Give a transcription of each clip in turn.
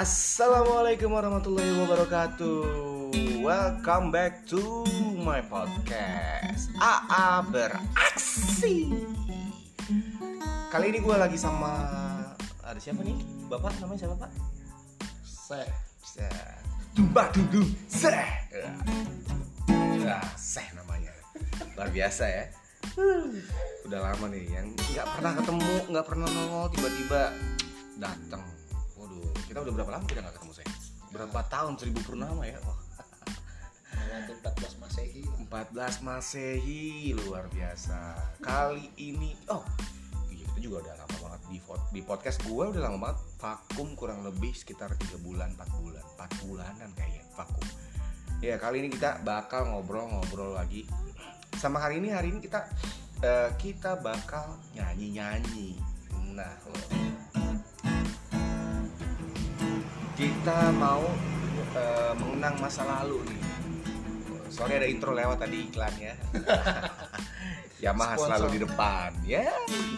Assalamualaikum warahmatullahi wabarakatuh. Welcome back to my podcast. AA beraksi. Kali ini gue lagi sama ada siapa nih? Bapak namanya siapa Pak? Seh. Seh. Dumba dudung Seh. Ya, Seh namanya. Luar biasa ya. Udah lama nih yang nggak pernah ketemu, nggak pernah nongol tiba-tiba datang. Kita udah berapa lama kita nggak ketemu Seh? Berapa tahun seribu purnama ya? Melewati 14 Masehi. 14 Masehi luar biasa. Kali ini oh iya kita juga udah lama banget di di podcast gue udah lama banget vakum kurang lebih sekitar tiga bulan 4 bulan 4 bulanan kayaknya vakum. Ya kali ini kita bakal ngobrol-ngobrol lagi. Sama hari ini hari ini kita eh, kita bakal nyanyi-nyanyi. Nah, kita mau eh, mengenang masa lalu nih. Sorry ada intro lewat tadi iklannya. Yamaha Sponsor. selalu di depan. Ya,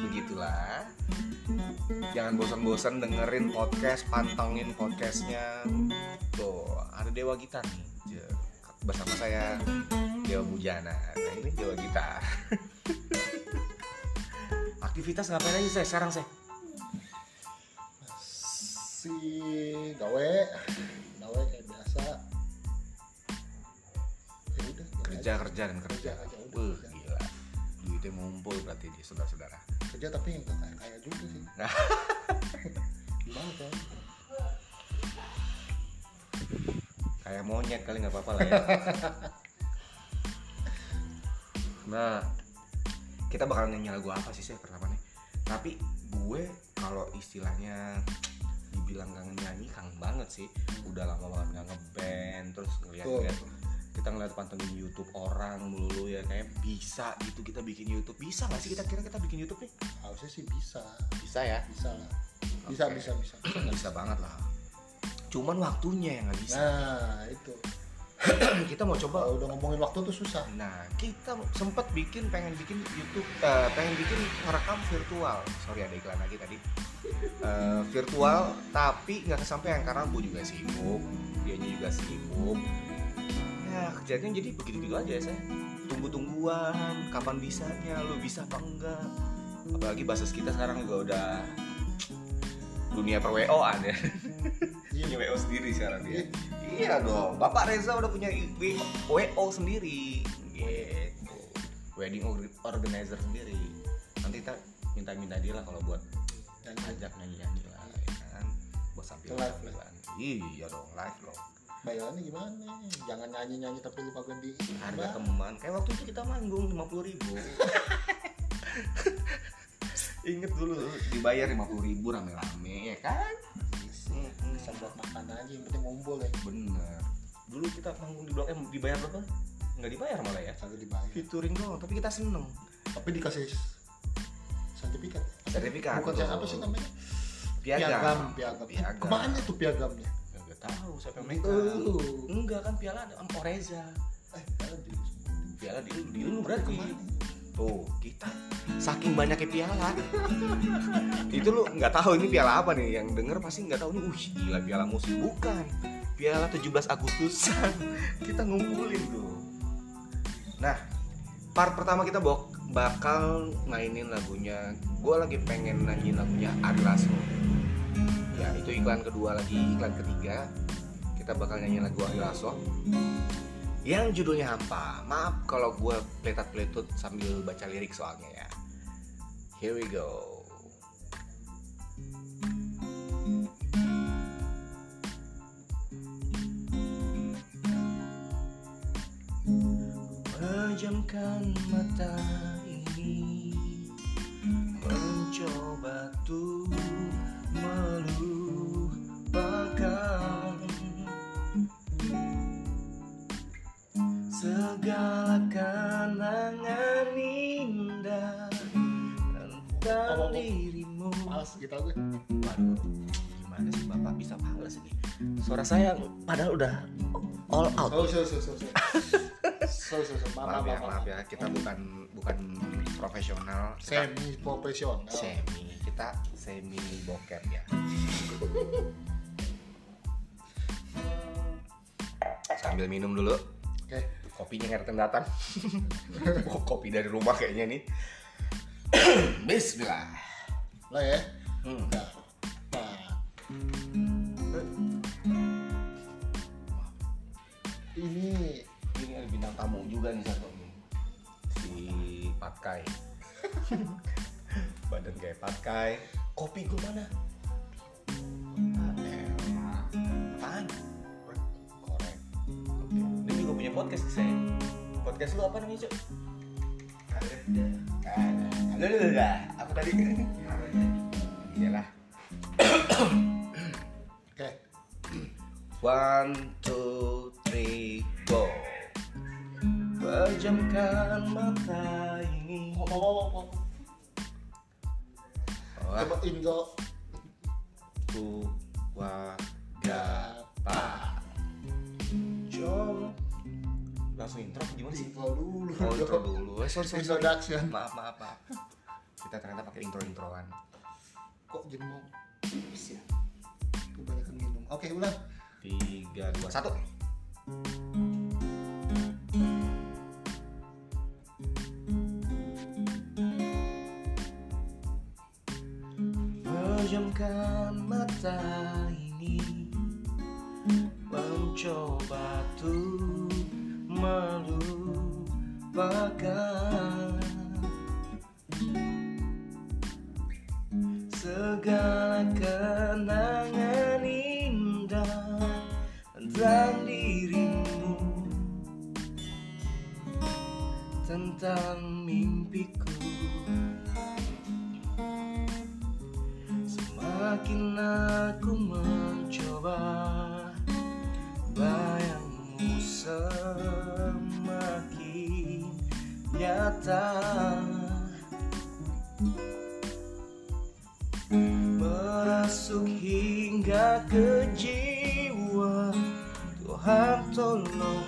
begitulah. Jangan bosan-bosan dengerin podcast, pantengin podcastnya. Tuh, ada Dewa Gitar nih. Bersama saya Dewa Bujana. Nah, ini Dewa Gitar. Aktivitas ngapain aja saya sekarang saya? Si gawe. Gawe kayak biasa. Ya udah. gawe Kerja aja. kerja dan kerja. Kerja aja, udah, Wah, kerja. gila. Duitnya ngumpul berarti di saudara-saudara. Kerja tapi yang kaya kaya juga sih. Nah. Gimana kan? kayak monyet kali nggak apa-apa lah ya nah kita bakal nyanyi lagu apa sih saya pertama nih tapi gue kalau istilahnya dibilang kangen nyanyi kangen banget sih udah lama banget nggak ngeband terus ngeliat ngeliat kita ngeliat pantengin YouTube orang melulu ya kayak bisa gitu kita bikin YouTube bisa nggak sih kita kira kita bikin YouTube nih Harusnya sih bisa. bisa ya Bisa lah. Bisa, Oke. bisa, bisa. bisa banget lah cuman waktunya yang nggak bisa Nah, itu. kita mau coba Kalau udah ngomongin waktu tuh susah. Nah, kita sempat bikin pengen bikin YouTube, eh, pengen bikin ngerekam virtual. Sorry ada iklan lagi tadi. Eh, virtual, tapi nggak kesampaian karena gue juga sibuk, dia juga sibuk. Ya kejadian jadi begitu-begitu aja saya. Tunggu-tungguan, kapan bisanya, lu bisa apa enggak? Apalagi basis kita sekarang juga udah dunia per WO-an ya. Iya. Punya WO sendiri sekarang dia. Iya dong, Bapak Reza udah punya WO sendiri. Gitu. Wedding or- organizer sendiri. Nanti kita minta-minta dia lah kalau buat Nyanyi. ajak nyanyi-nyanyi lah, ya kan. Buat sambil Live. Iya dong, live loh. Bayarannya gimana? Jangan nyanyi-nyanyi tapi lupa ganti. Harga Bah. teman. Kayak waktu itu kita manggung 50 ribu. Ingat dulu dibayar 50 ribu rame-rame ya kan? Mm-mm. Bisa buat makan aja, yang penting ngumpul ya. Bener. Dulu kita manggung di Blok M dibayar berapa? Nggak dibayar malah ya. Kagak dibayar. Featuring doang, tapi kita seneng. Tapi dikasih sertifikat. Bukan saya apa sih namanya? Piagam. piagam. Piagam. Ke mana tuh piagamnya? Nggak tahu siapa yang megang. Lu. Enggak kan piala ada Om Oreza. Eh. Piala di lu, di lu berarti. Ke mana? Tuh, kita saking banyaknya piala. itu lu nggak tahu ini piala apa nih. Yang denger pasti nggak tahu nih. Wih, gila piala musik bukan. Piala 17 Agustusan. kita ngumpulin tuh. Nah, part pertama kita bok bakal mainin lagunya. Gue lagi pengen nyanyiin lagunya Ari Lasso. Ya, itu iklan kedua lagi, iklan ketiga. Kita bakal nyanyiin lagu Ari Lasso yang judulnya hampa. Maaf kalau gue peletat-peletut sambil baca lirik soalnya ya. Here we go. Pejamkan mata Tuh melupakan Segala kenangan indah Tentang Apa-apa? dirimu Males kita gue. Waduh, gimana sih bapak bisa males ini? Suara saya padahal udah all out. Oh, so, so, so, so. so, so, maaf Maaf, ya, maaf, maaf ya, kita bukan bukan profesional, kita Semi profesional. semi, kita semi bokep ya. Sambil minum dulu. Oke. Kopinya ngerten datang. oh, kopi dari rumah kayaknya nih. Bismillah. Lah ya. Hmm. Udah. Nah. Ini Ini bintang tamu juga nih satu. Si Patkai. Badan kayak Patkai. Kopi gue mana? Apaan? Korek. Dia juga punya podcast sih, saya. Podcast lu apa namanya, Cuk? Ada. Ada. Ada. Ada. Apa tadi? Iyalah. oke. One, two, three, go. Pejamkan mata ini. Ngomong ngomong ngomong. Oh, Coba Indo tu, wa, ga, pa. Jom. Langsung intro gimana sih? Intro dulu. Oh, intro dulu. Eh, sorry, sorry, sorry. Introduction. Maaf, maaf, maaf. Kita ternyata pakai intro-introan. Kok jengong? Bisa. Kebanyakan minum. Oke, ulang. Tiga, dua, satu. Pejamkan mata ini. Mencoba tuh melupakan Segala kenangan indah Tentang dirimu. Tentang mimpiku Semakin aku mencoba Bayangmu semakin nyata. Merasuk hingga ke jiwa Tuhan tolonglah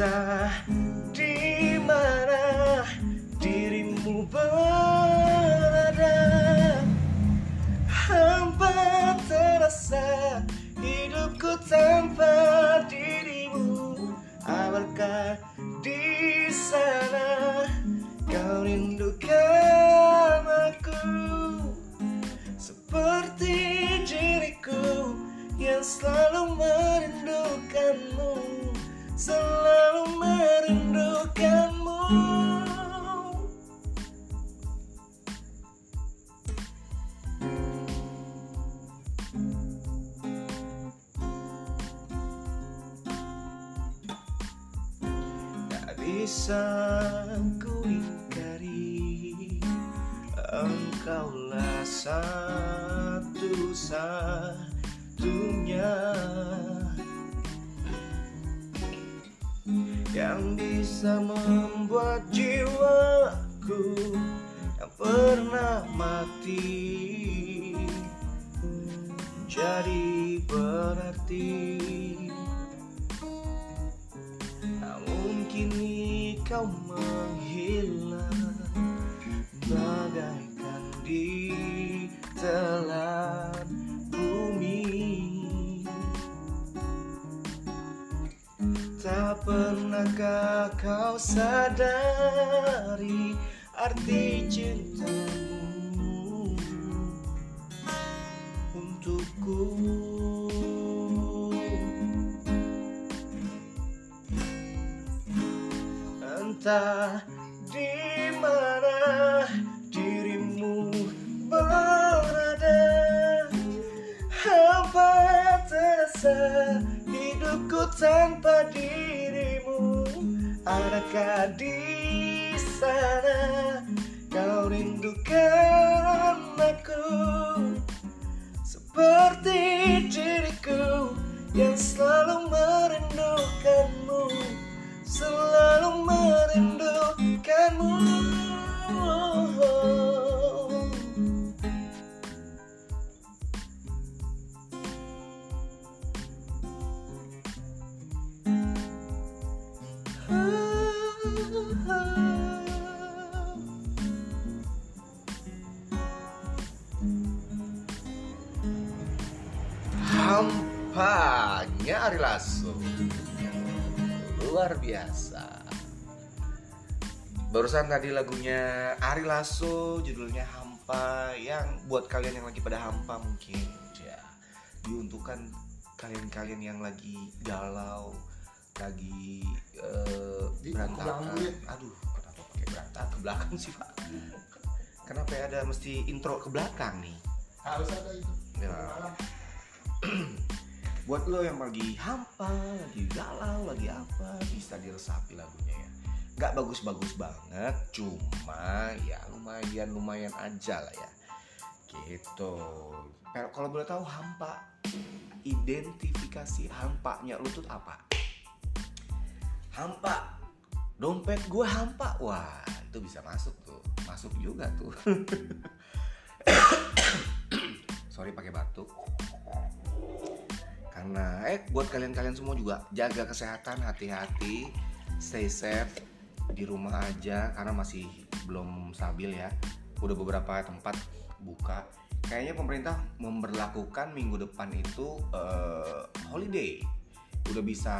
uh, lagunya Ari Lasso Judulnya Hampa Yang buat kalian yang lagi pada hampa mungkin ya Diuntukkan kalian-kalian yang lagi galau Lagi bilang berantakan. Aduh kenapa pakai berantakan ke belakang sih pak Kenapa ya ada mesti intro ke belakang nih harus ada itu Ya. buat lo yang lagi hampa, lagi galau, lagi apa, bisa diresapi lagunya ya. Nggak bagus-bagus banget, cuma ya lumayan lumayan aja lah ya. Gitu. Pero kalau boleh tahu hampa, identifikasi hampanya lu tuh apa? Hampa, dompet gue hampa, wah itu bisa masuk tuh, masuk juga tuh. Sorry pakai batuk karena eh buat kalian-kalian semua juga jaga kesehatan hati-hati stay safe di rumah aja karena masih belum stabil ya. Udah beberapa tempat buka. Kayaknya pemerintah memberlakukan minggu depan itu eh, holiday. Udah bisa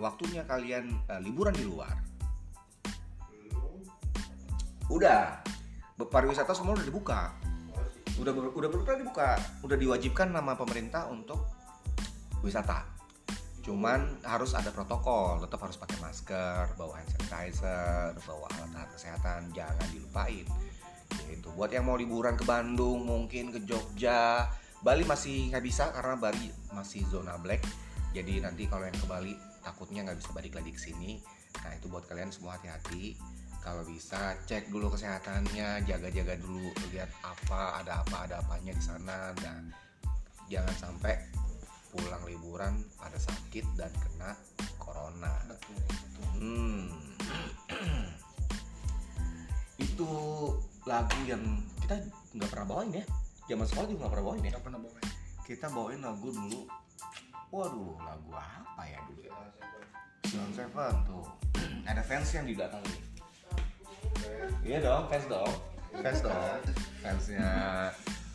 waktunya kalian eh, liburan di luar. Udah. Pariwisata semua udah dibuka. Udah udah benar dibuka. Udah diwajibkan nama pemerintah untuk wisata cuman harus ada protokol tetap harus pakai masker bawa hand sanitizer bawa alat-alat kesehatan jangan dilupain. Gitu. Buat yang mau liburan ke Bandung mungkin ke Jogja. Bali masih nggak bisa karena Bali masih zona black. Jadi nanti kalau yang ke Bali takutnya nggak bisa balik lagi ke sini. Nah itu buat kalian semua hati-hati. Kalau bisa cek dulu kesehatannya jaga-jaga dulu lihat apa ada apa ada apanya di sana. Dan jangan sampai pulang liburan pada sakit dan kena corona. Betul betul. Hmm. itu lagu yang kita nggak pernah bawain ya. Zaman sekolah juga nggak pernah bawain ya? Nggak pernah bawa kita bawain lagu dulu. Waduh lagu apa ya dulu? Ya Silon Seven tuh. Ada fans yang didatangi iya dong fans dong. Fans dong. Fansnya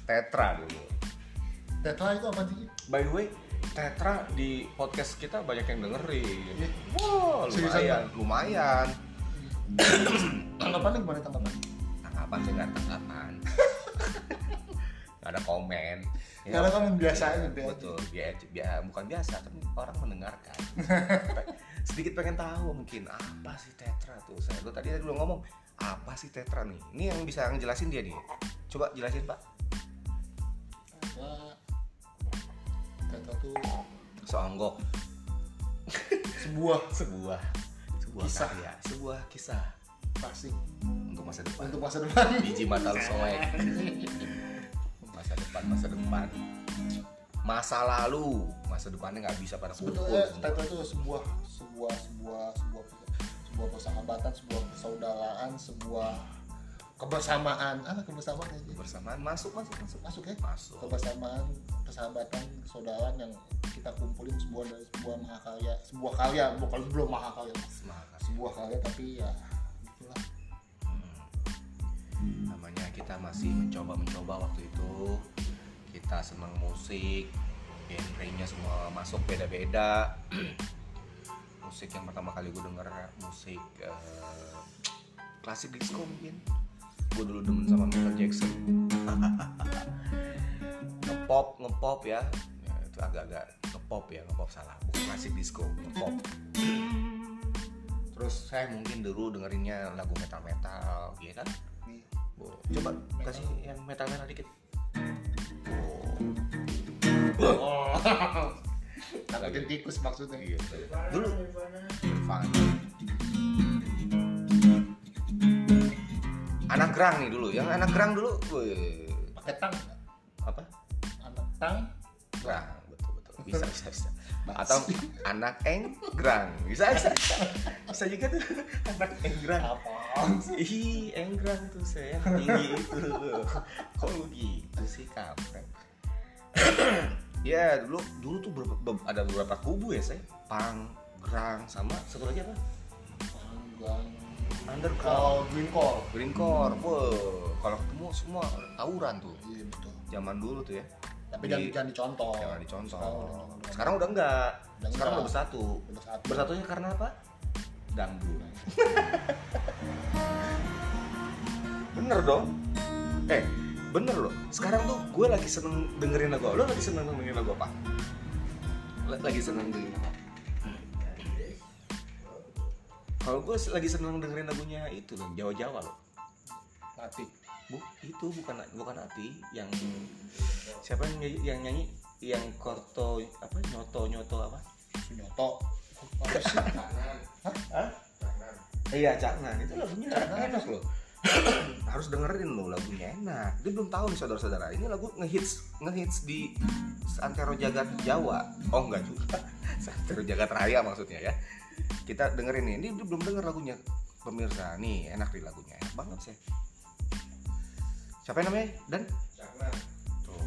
Tetra dulu. Tetra itu apa sih? By the way Tetra di podcast kita banyak yang dengerin. Iya. wow lumayan lumayan. Tanggapannya gimana tanggapan? Tanggapan sih nggak tanggapan. Nggak ada komen. Ya, karena kan biasa aja biasa. betul biasa, biasa bukan biasa tapi orang mendengarkan. Sedikit pengen tahu mungkin apa sih tetra tuh? Saya tuh tadi belum ngomong apa sih tetra nih? Ini yang bisa ngejelasin dia nih. Coba jelasin pak. Apa? Tetra tuh seonggok sebuah. Sebuah. Sebuah Kisah. karya. Sebuah kisah. Klasik untuk masa depan. Untuk masa depan. Biji mata lu soek masa depan masa depan. Masa lalu. Masa depannya nggak bisa pada sebetulnya. Tetra itu sebuah sebuah sebuah sebuah sebuah persahabatan sebuah persaudaraan sebuah kebersamaan. Ah kebersamaan? Aja bersamaan masuk masuk masuk. Masuk ya? Masuk. Kebersamaan persahabatan persaudaraan yang kita kumpulin sebuah dari sebuah mahakarya sebuah karya bukan belum mahakarya. Sebuah karya tapi ya itulah Hmm. namanya kita masih mencoba mencoba waktu itu. Kita senang musik genre-nya semua masuk beda-beda. Musik yang pertama kali gue denger musik eh, klasik disco mungkin. Gue dulu demen sama Michael Jackson ngepop ngepop ya. Ya, itu agak-agak ngepop ya ngepop salah. Bukan klasik disco ngepop. Terus saya mungkin dulu dengerinnya lagu metal metal gitu kan? Nih, Oh, coba kasih. yang metal metal dikit oh. Takutin tikus maksudnya. Gitu dulu. Nirvana. Anak gerang nih dulu. Yang anak gerang dulu? Pakai tang atau anak eng gerang bisa bisa bisa, bisa juga tuh anak eng gerang apa Ih, enggrang tuh saya tinggi itu. Kok gitu sih kampret? ya dulu dulu tuh berapa- be- ada beberapa kubu ya saya. Pang, gerang, sama satu lagi apa? Underground. oh green call Green Core. Wow, kalau ketemu semua tawuran tuh. iya betul Zaman dulu tuh ya. Tapi Di- jangan jangan dicontoh. jangan dicontoh. Sekarang udah- sekarang udah enggak. Udah sekarang udah bersatu. Bersatunya karena apa? Dangdut. Bener dong. Eh bener loh. Sekarang tuh gue lagi seneng dengerin lagu lo lagi seneng dengerin lagu apa? Lagi seneng dengerin apa? Kalau gue lagi seneng dengerin lagunya itu loh Jawa Jawa loh. Mati Bu, itu bukan bukan hati yang siapa yang nyanyi, yang nyanyi yang korto apa nyoto nyoto apa? Sih Hah? Iya Caknan. Itu lagunya enak loh. Harus dengerin loh lagunya enak. Dia belum tahu nih saudara-saudara. Ini lagu ngehits ngehits di Santero Jagat Jawa. Oh enggak juga. Santero Jagat Raya maksudnya ya. Kita dengerin nih. Ini dia belum denger lagunya. Pemirsa nih enak nih lagunya. Enak banget sih siapa yang namanya? Dan? Tuh.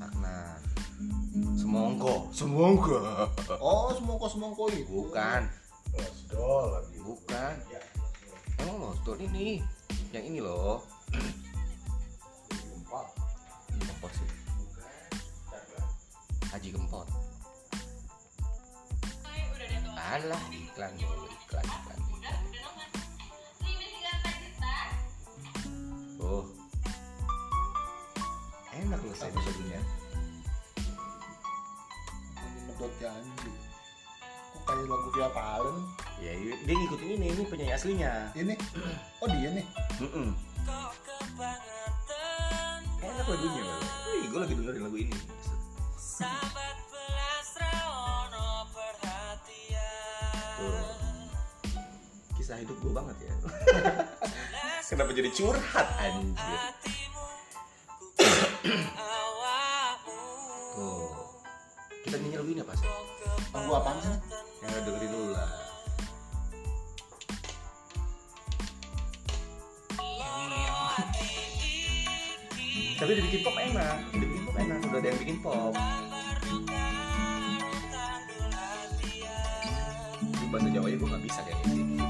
Caknan Semongko. Semongko. Oh semongko semongko itu. Bukan. Osdol lagi. bukan. Ya, emang loh tuh ini yang ini loh. Empat. Gempot sih. Haji Gempot. Alah iklan dulu iklan iklan enak loh saya lagunya medot janji kok kayak lagu Via Valen? Ya i- dia ngikutin ini ini penyanyi aslinya. Ini? Oh dia nih? Mm-mm. enak lagunya loh Wih, gue lagi dengerin lagu ini. Tuh. kisah hidup gue banget ya. Kenapa jadi curhat anjir tuh. Kita nyanyi lagu ini apa sih? Lagu apaan sih? Yang dengerin dulu lah. Tapi dibikin pop enak dibikin pop enak udah ada yang bikin pop. Bahasa Jawa gue gak bisa kayak gitu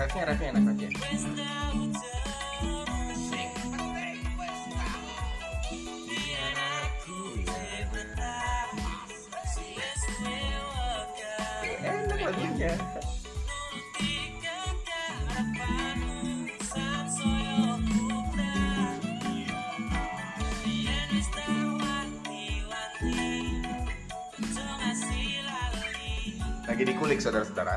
refnya refnya enak refnya. Enak lagunya. Lagi dikulik saudara-saudara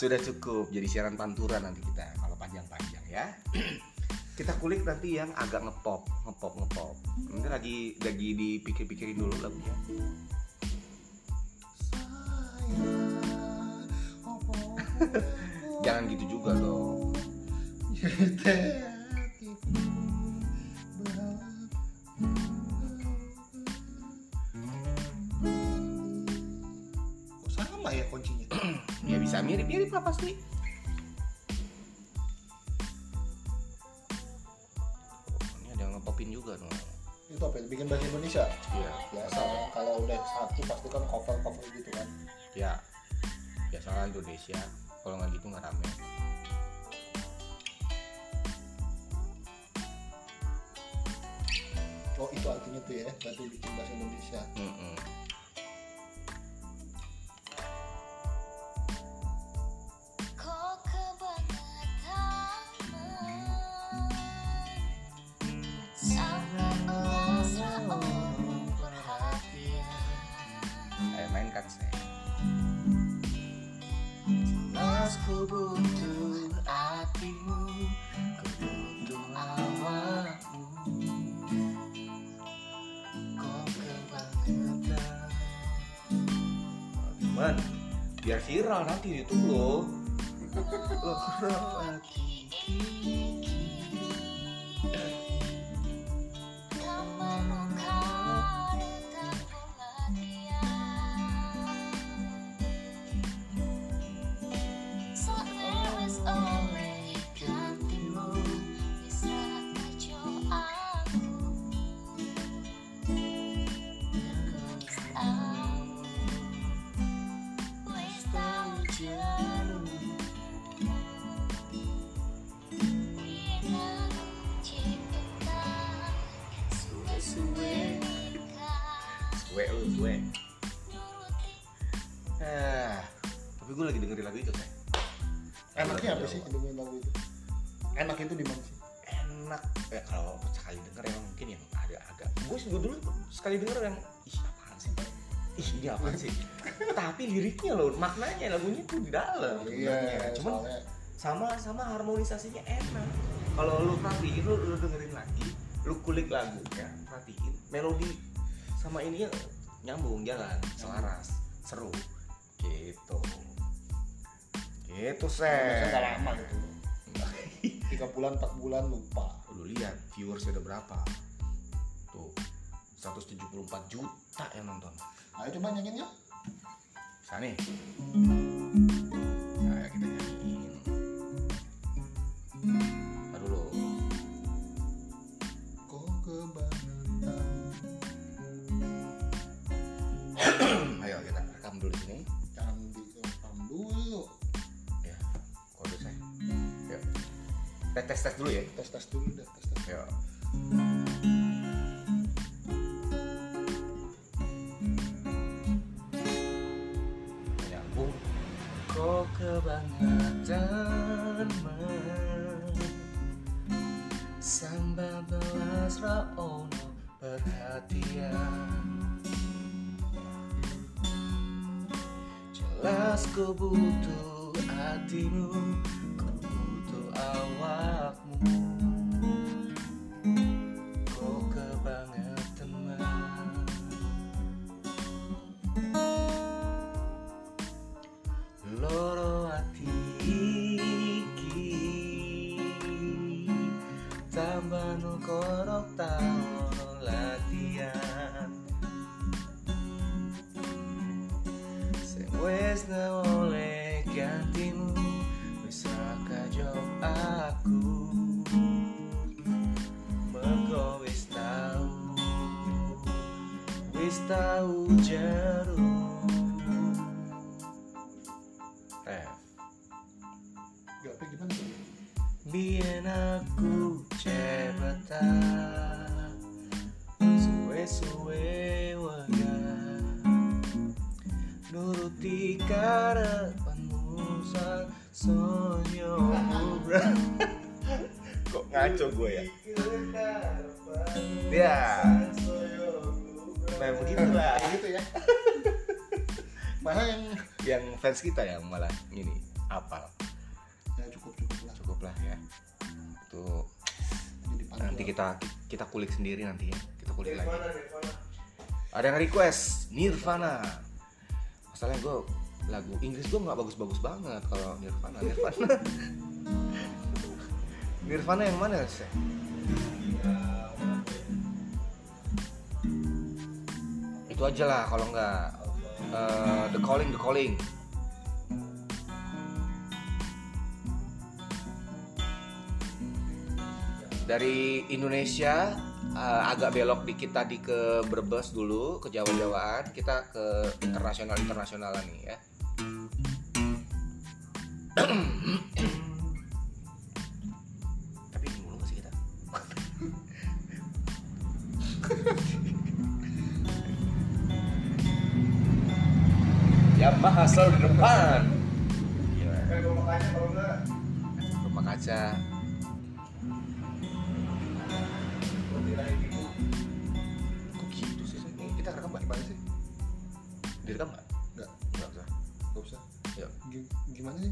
sudah cukup jadi siaran pantura nanti kita kalau panjang-panjang ya. Kita kulik nanti yang agak ngepop ngepop ngepop nanti lagi lagi dipikir-pikirin dulu lagunya viral nanti di YouTube lo Lo kurang sekali denger yang ih apaan sih? Ih ini apaan sih? Tapi liriknya loh maknanya lagunya tuh di dalam iya cuman soalnya sama sama harmonisasinya enak. Kalau lu perhatiin lu, lu dengerin lagi lu kulik lagu ya perhatiin melodi sama ini nyambung jalan selaras seru. Gitu. Gitu biasanya nggak lama gitu. Tiga bulan empat bulan lupa. Lu lihat viewersnya udah berapa 174 juta yang nonton. Ayo coba nyanyiin yuk. Bisa tiro kita kulik sendiri nanti ya. Kita kulik lagi. Ada yang request Nirvana. Masalahnya gue lagu Inggris gue nggak bagus-bagus banget kalau Nirvana Nirvana. Nirvana yang mana sih itu aja lah kalau nggak eh, The Calling The Calling dari Indonesia eh, agak belok dikit tadi ke Brebes dulu ke Jawa-Jawaan. Kita ke internasional internasionalan nih ya. Tapi ini mulu nggak sih kita Yamaha selalu di depan rumah kaca direkam nggak Nggak. nggak usah Gak usah. Ya. Gi- Gimana sih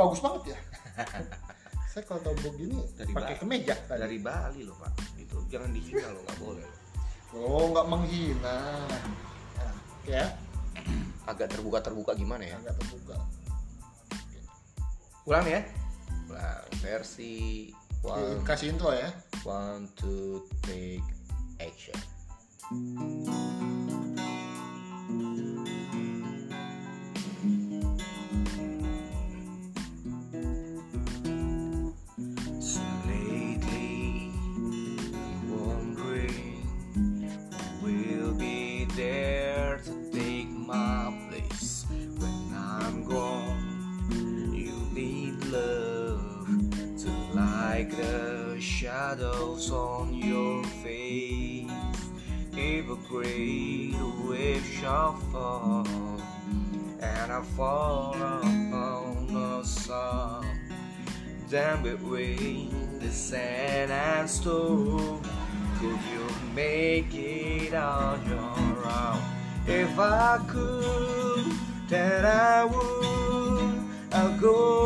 bagus banget ya? saya kalau tahu begini Dari pakai kemeja tadi. Dari Bali loh, Pak. Itu jangan dihina loh, nggak boleh. Oh, nggak menghina. Nah, ya, Agak terbuka-terbuka gimana ya? agak terbuka. Ulang ya? Ulang versi one, kasih intro ya. one two, take action. Like the shadows on your face. If a great wave shall fall, and I fall upon the sun. Then between the sand and stone, could you make it on your own? If I could, then I would. I'll go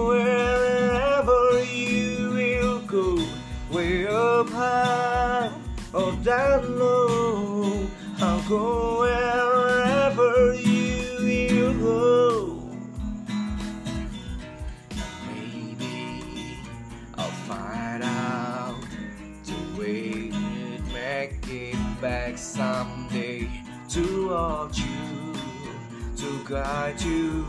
or down low. I'll go wherever you will go. Maybe I'll find out the way to make it back someday to watch you, to guide you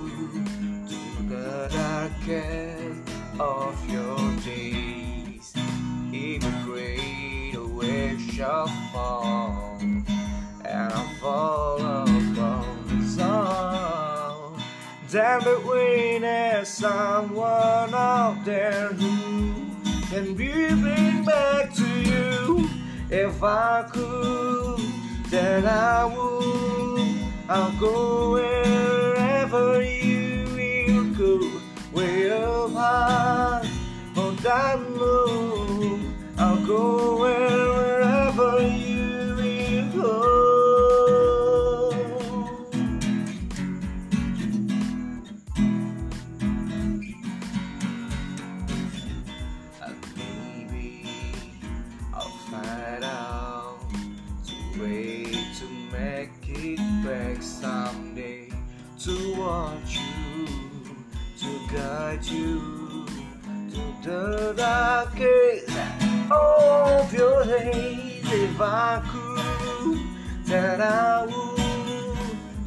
to the darkest of your fall, and I fall upon the sun. Then between there's someone out there who can bring back to you. If I could, then I would. I'll go wherever you will go, way up high or down low. I'll go aku tak tahu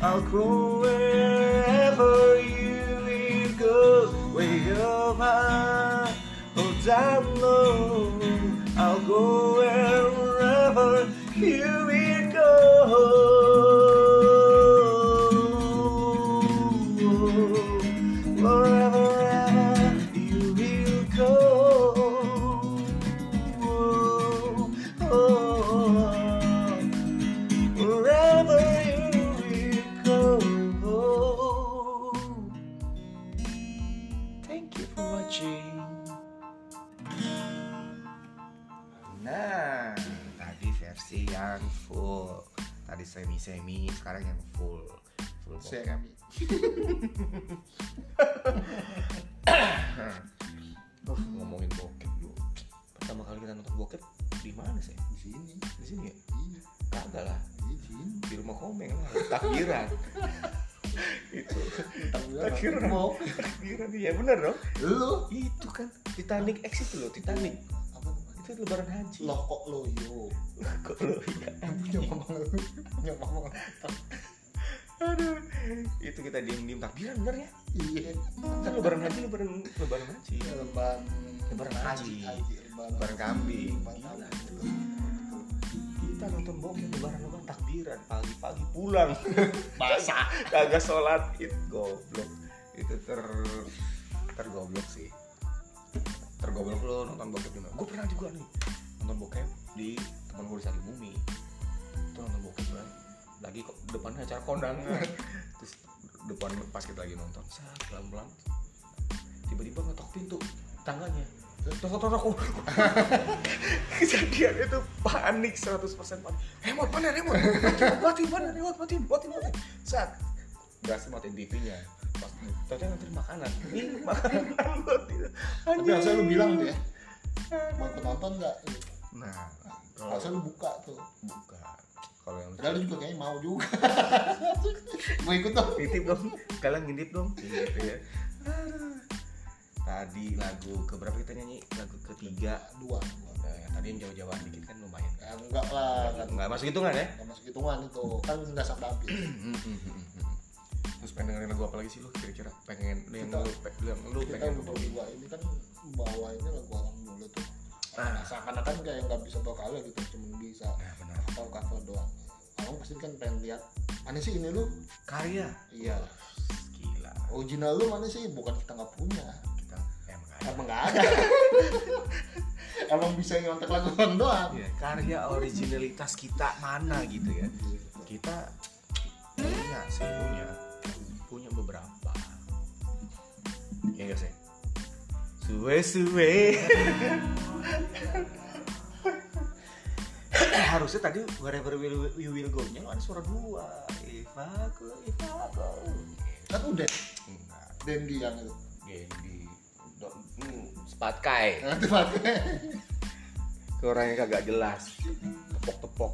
I'll go wherever you will go Way up high or down low I'll go wherever you will go Tadi semi-semi, sekarang yang full Full Semi. Uh, ngomongin bokep dulu Pertama kali kita nonton bokep di mana sih? Di sini. Di sini ya? Iya, Kagak lah, di sini. di rumah komeng lah, takbiran Itu, Takbiran. takbiran Mau. Takbiran, iya bener dong Lu Itu kan, Titanic X itu loh, Titanic Itu lebaran haji Loh kok lo yo. Kok lo ya mama lu. Mama. Aduh, itu kita diem-diem takbiran bener ya? Iya. Kan lebaran haji, lebaran lebaran haji Lebaran Lebaran haji. Lebaran kambing kambing. Kita nonton bokep lebaran lebaran takbiran pagi-pagi pulang Basah. kagak sholat itu goblok itu ter tergoblok sih tergoblok lo nonton bokep di mana. Gue pernah juga nih nonton bokep di teman gue di Sari Bumi. Itu nonton bokep kan lagi kok depannya acara kondangan. Terus depan pas kita lagi nonton sah pelan pelan tiba-tiba ngetok pintu tangganya. Tok tok tok tok. kejadian itu panik 100% panik remote mana remote? Mati mana remote mati mati mati saat berhasil matiin TV-nya pas ternyata nganterin makanan ini makanan Tapi harusnya lu bilang tuh ya. Mau ikut nonton nggak? nah Harusnya kalau lu buka tuh. buka kalau yang Padahal lu juga kayaknya mau juga. Mau ikut dong. titip dong kalian ngintip dong gitu ya Aduh. tadi lagu keberapa kita nyanyi lagu ketiga Dua. dua. nah, tadi yang jauh-jauhan dikit kan lumayan Ya, enggak lah. nggak, nggak masuk hitungan ya Nggak masuk hitungan itu. Kan nggak sampai habis. Terus pengen dengerin lagu apa lagi sih lu kira-kira pengen lu yang Kita- lu, pe- lu yang lu Kita pengen bawa berdua ini kan bawa ini lagu orang dulu tuh. ah Seakan-akan kayak nggak bisa bawa cover gitu. Cuma bisa nah benar atau cover doang. Orang pasti kan pengen lihat mana sih ini lu? karya Iya. gila Original lu mana sih? Bukan kita nggak punya. kita emang ada Emang nggak ada. Emang bisa nyontek lagu doang. Iya, karya originalitas kita mana gitu ya kita punya sih punya beberapa. Ya gak sih? Suwe suwe. Harusnya tadi wherever we will, we will go nya lo ada suara dua. If aku if aku Kan udah. Enggak. Dendi yang itu. Gendi do- hmm, spatkai Nanti pakai. ke orang yang kagak jelas. Tepok-tepok.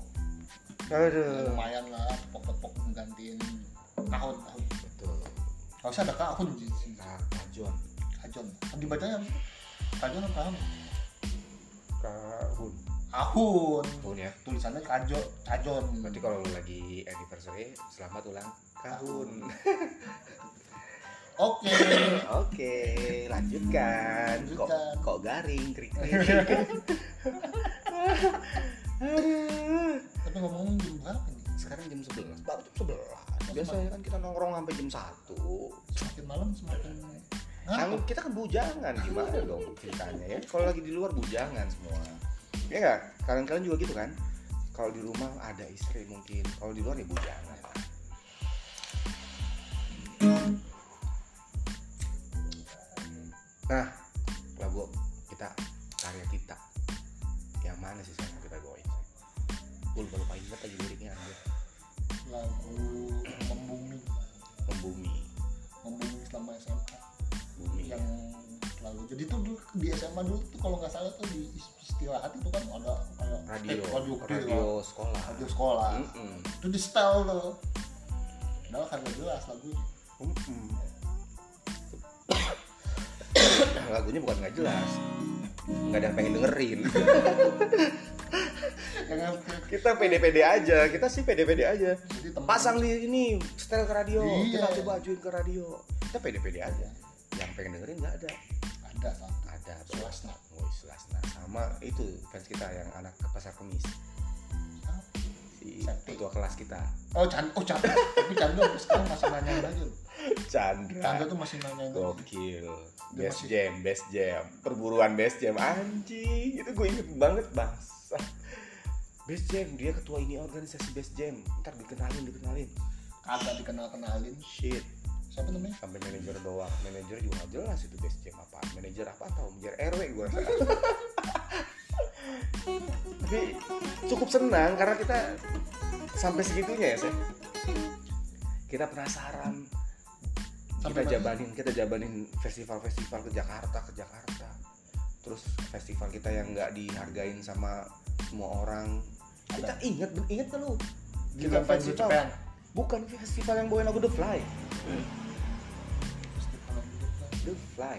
Aduh. Lumayan lah tepok-tepok menggantiin betul harusnya ada kahun di sini. Ka- kajon kajon dibacanya kajon apa? Kahun kahun kahun tahun ya? Tulisannya kajo kajon berarti kalau lu lagi anniversary selamat ulang. Tahun oke. Oke lanjutkan. Kok Lanjutkan. kok garing krik tapi ngomongin jam berapa nih? Sekarang jam 11 baru jam 11 biasanya kan kita nongkrong sampai jam 1 semakin malam semakin Kan ngantuk kita kan bujangan gimana dong ceritanya ya? Kalau lagi di luar bujangan semua. Ya nggak? Kalian-kalian juga gitu kan? Kalau di rumah ada istri mungkin kalau di luar ya bujangan. Nah lagu kita karya kita. Yang mana sih yang kita bawain? Gue lupa lupa ingat lagi liriknya anjir lagu membumi. Membumi. Membumi selama SMA bumi yang lalu jadi tuh dulu di SMA dulu tuh kalau nggak salah tuh di istirahat itu kan ada kayak radio. eh, radio, radio lah. sekolah. Radio sekolah. Mm-mm. itu di setel tuh. Padahal kan jelas lagunya Mm-mm. lagunya bukan nggak jelas nggak ada yang pengen dengerin kita pede-pede aja. Kita sih pede-pede aja. Pasang di ini setel ke radio. Iya. kita coba ajuin ke radio. Kita pede-pede aja. Yang pengen dengerin nggak ada. Ada satu ada. Sulasna. oh Sulasna sama itu fans kita yang anak ke pasar kemis. Si ketua kelas kita. Oh Chan oh Chan tapi Chandra sekarang masih aja loh Chandra. Chandra tuh masih nanyain aja gokil. Dia best masih- jam best jam. Perburuan best jam. Anjing itu gue inget banget bangsa best jam dia ketua ini organisasi best jam. Ntar dikenalin dikenalin. Kagak dikenal kenalin shit. Siapa namanya? Sampai manajer doang manajer juga nggak jelas itu best jam apa. Manajer apa atau manajer rw gue rasa. Tapi cukup senang karena kita sampai segitunya ya saya kita penasaran kita jabanin kita jabanin festival-festival ke Jakarta ke Jakarta. Terus festival kita yang nggak dihargain sama semua orang. Kita Ada. inget inget kan lu di Kita festival. Japan. Bukan festival yang bawain lagu The Fly. Kan. The Fly.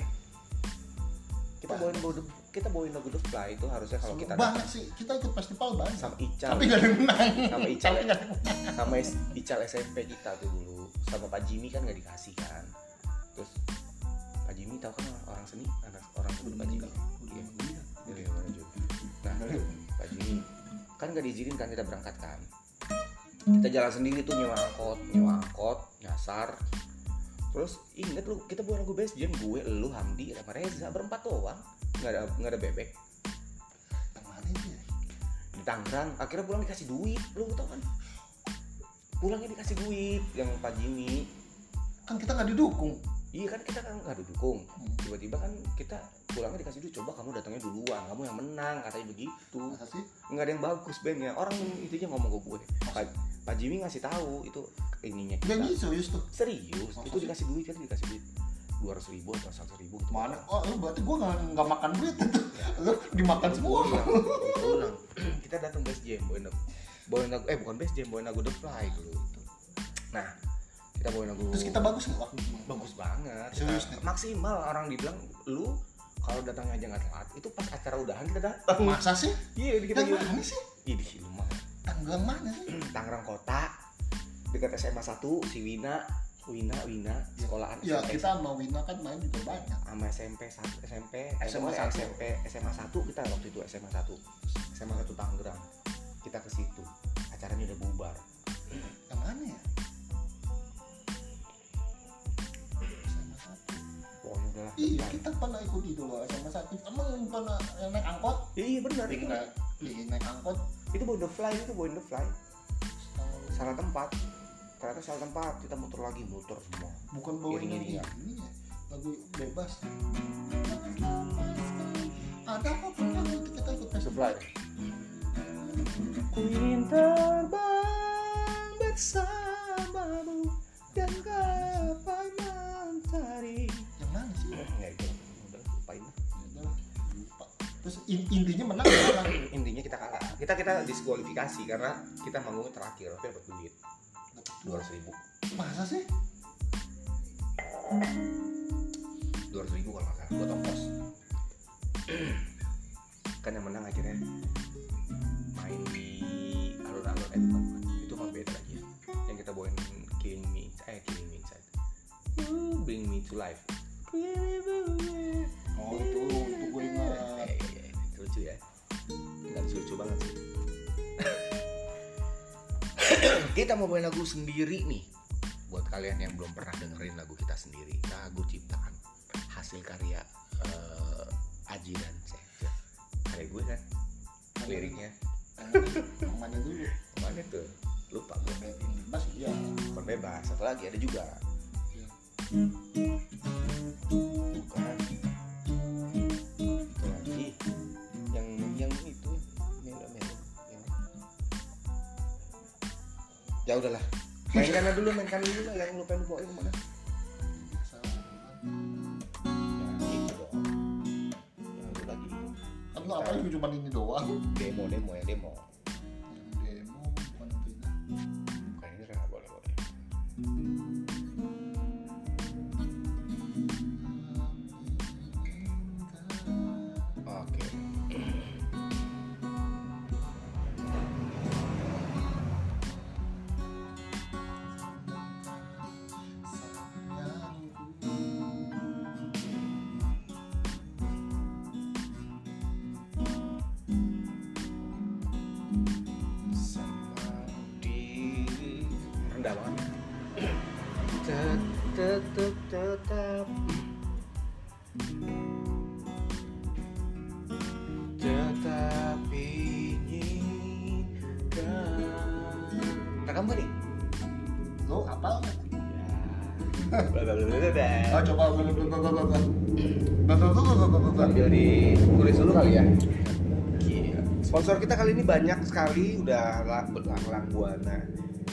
Kita Wah. bawain lagu The- kita bawain lagu The Fly itu harusnya kalau kita banyak sih. Kita ikut festival banyak. Sama Ical. Tapi gak ada yang menang. Sama Ical. sama Ical SMP kita tuh dulu sama Pak Jimmy kan nggak dikasih kan. Terus Pak Jimmy tahu kan orang seni anak orang seni Pak Jimmy? Iya. iya mana juga. nah Pak Jimmy. Kan nggak diizinin kan kita berangkat kan. Kita jalan sendiri tuh nyewa angkot nyewa angkot nyasar. Terus inget lu kita bawa lagu best jam gue lu Hamdi sama Reza berempat doang. Nggak ada nggak ada bebek. Di Tangerang. Akhirnya pulang dikasih duit lu tau kan pulangnya dikasih duit yang Pak Jimmy. Kan kita nggak didukung. Iya kan kita kan nggak didukung. Hmm. tiba-tiba kan kita pulangnya dikasih duit coba kamu datangnya duluan kamu yang menang katanya begitu. Masa sih? Nggak ada yang bagus bandnya orang intinya ngomong ke gue Pak, Pak Jimmy ngasih tahu itu ininya kita. gitu serius tuh. Serius Masa itu sih? dikasih duit kan dikasih duit. dua ratus ribu atau seratus ribu gitu. Mana? Oh lu berarti gua nggak nggak makan duit itu. Lu dimakan semua. pulang, pulang. kita datang best jam bawain lagu eh bukan best jam bawain lagu The Fly dulu itu nah kita bawain lagu terus kita bagus nggak waktu itu bagus banget Serius nih? maksimal orang dibilang lu kalau datangnya aja nggak telat itu pas acara udahan kita datang masa sih iya kita gitu mana sih Ih, di rumah tanggang mana sih Tangerang Kota dekat SMA 1 si Wina Wina Wina sekolahan ya SMP kita sama Wina kan main juga banyak sama SMP 1 SMP SMA eh, satu. SMP SMA 1 kita waktu itu SMA 1 SMA 1 Tangerang kita ke situ. Acaranya udah bubar. Yang mana ya? SMA satu. Pokoknya udah lah iya kita pernah ikut itu loh SMA satu. Emang pernah yang naik angkot? Iya benar itu naik iya, naik angkot. Itu bawa the fly itu bawa the fly. Salah tempat. Ternyata salah tempat. Kita muter lagi muter semua. Bukan bawa ini ya? Lagu bebas. Ada apa pernah kita ikut? Festival ku ingin terbang bersamamu dan gapai mentari yang mana sih? Ya itu udah lupain lah. Lupa. terus in- intinya menang kan intinya kita kalah. Kita kita diskualifikasi karena kita manggung terakhir tapi dapat duit. Dua ratus ribu. Masa sih? Dua ratus ribu kalau nggak salah. Buat ongkos. Kan yang menang akhirnya main di alun-alun eh bukan, bukan. itu mah beda lagi. Ya. yang kita bawain killing me eh killing me inside. You bring me to life. Oh itu itu gue ingat. Eh, eh, eh, lucu ya. Nggak lucu, lucu banget sih. Kita mau bawain lagu sendiri nih. Buat kalian yang belum pernah dengerin lagu kita sendiri. Lagu ciptaan hasil karya eh, Aji dan Sekja karya gue kan liriknya yang mana dulu? Mana tuh? Lupa gue bebas ya bukan bebas. Satu lagi ada juga. Iya. bukan. Itu lagi. Yang yang itu. Melo melo yang ya udahlah. Mainkan dulu mainkan dulu lah. Yang lu pengen bawain mana apa itu cuma ini doang? Demo demo ya demo sponsor kita kali ini banyak sekali udah la- berlang-lang buana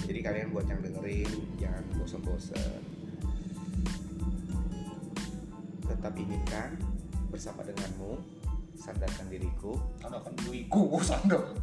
jadi kalian buat yang dengerin jangan bosan-bosan tetap inginkan bersama denganmu sandarkan diriku. Anda akan diriku sandal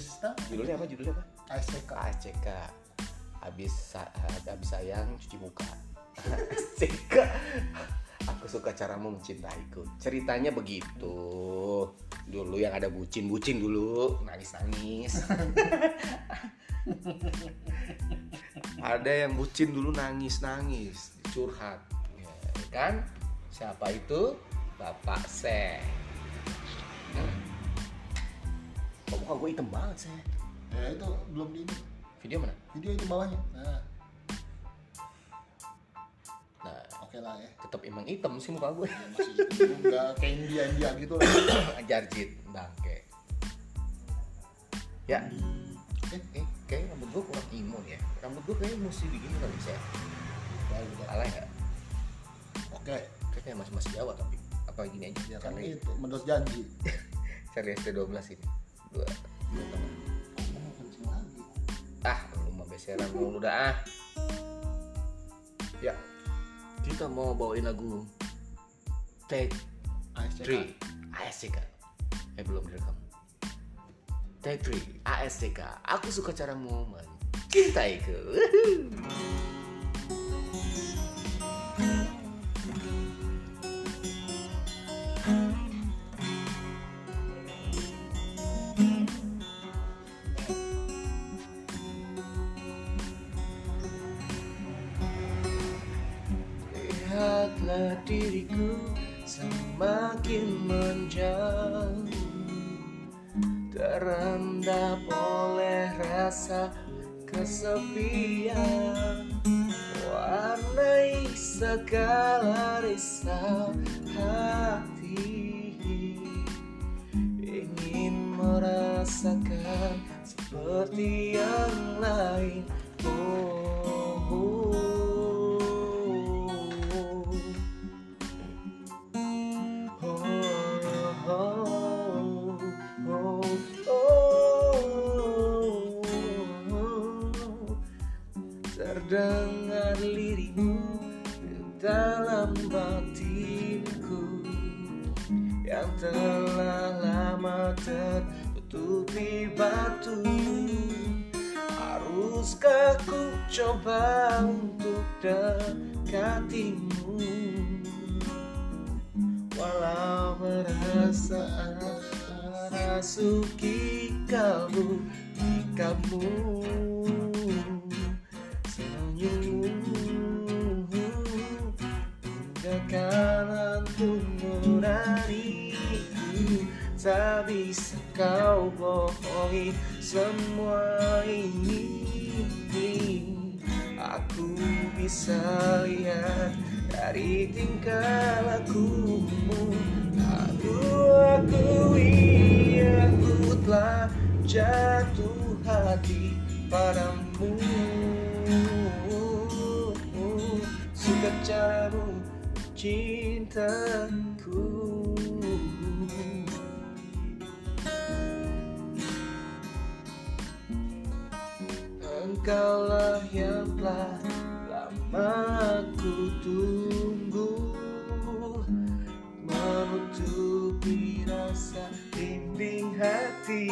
setel judulnya apa? Judulnya apa? ASCK ASCK habis habis sayang cuci muka. ASCK aku suka caramu mencintaiku. Ceritanya begitu. Dulu yang ada bucin bucin dulu. Nangis nangis ada yang bucin dulu nangis nangis curhat. Ya, kan? Siapa itu? Bapak se kok muka gue hitam banget sih ya itu belum di ini. Video mana? Video itu bawahnya. Nah. Nah. Oke lah ya. Tetap emang hitam sih muka gue Ya, masih nggak kayak India India gitu lah. Ajar jit bangke. Ya. Eh, eh kayak rambut gue kurang imun ya. Rambut gue kayaknya mesti begini kali saya udah. salah ya oke. Kayak masih masih Jawa tapi apa gini aja? Ya kan cari itu menurut janji. Cari ST12 ini dua mau ah lu mah beseran mulu dah ah. Ya. Kita mau bawain lagu Take Three. ASCK Eh belum direkam. Take three ASCK Aku suka caramu mencintaiku diriku semakin menjauh. Terendap oleh rasa kesepian. Warnai segala risau hati. Ingin merasakan seperti yang lain. Oh, telah lama tertutupi batu. Haruskah ku coba untuk dekatimu? Walau perasaan Merasuki kalbu di kamu Senyummu. Tinggalkan untuk menariku Tak bisa kau bohongi semua ini. Aku bisa lihat dari tingkah lakumu. Aku akui aku telah jatuh hati padamu. Suka caramu cintaku Engkaulah yang telah lama ku tunggu. Menutupi rasa bimbing hati.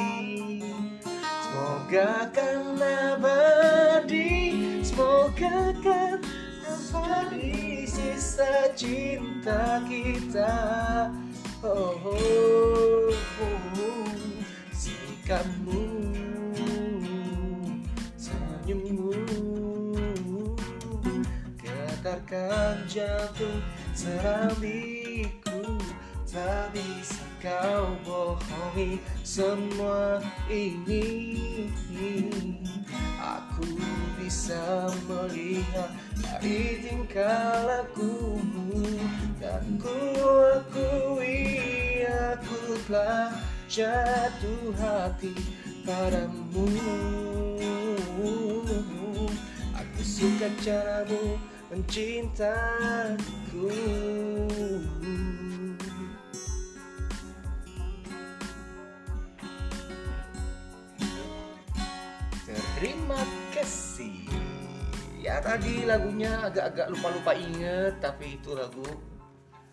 Semoga kan abadi Semoga kan abadi Sisa cinta kita. Oh, oh, oh. Sikapmu Getarkan jantung serambiku Tak bisa kau bohongi semua ini. Aku bisa melihat dari tingkah lakumu. Dan ku akui aku telah jatuh hati padamu. Aku suka caramu mencintaku. Terima kasih. Ya tadi lagunya agak-agak lupa-lupa inget Tapi itu lagu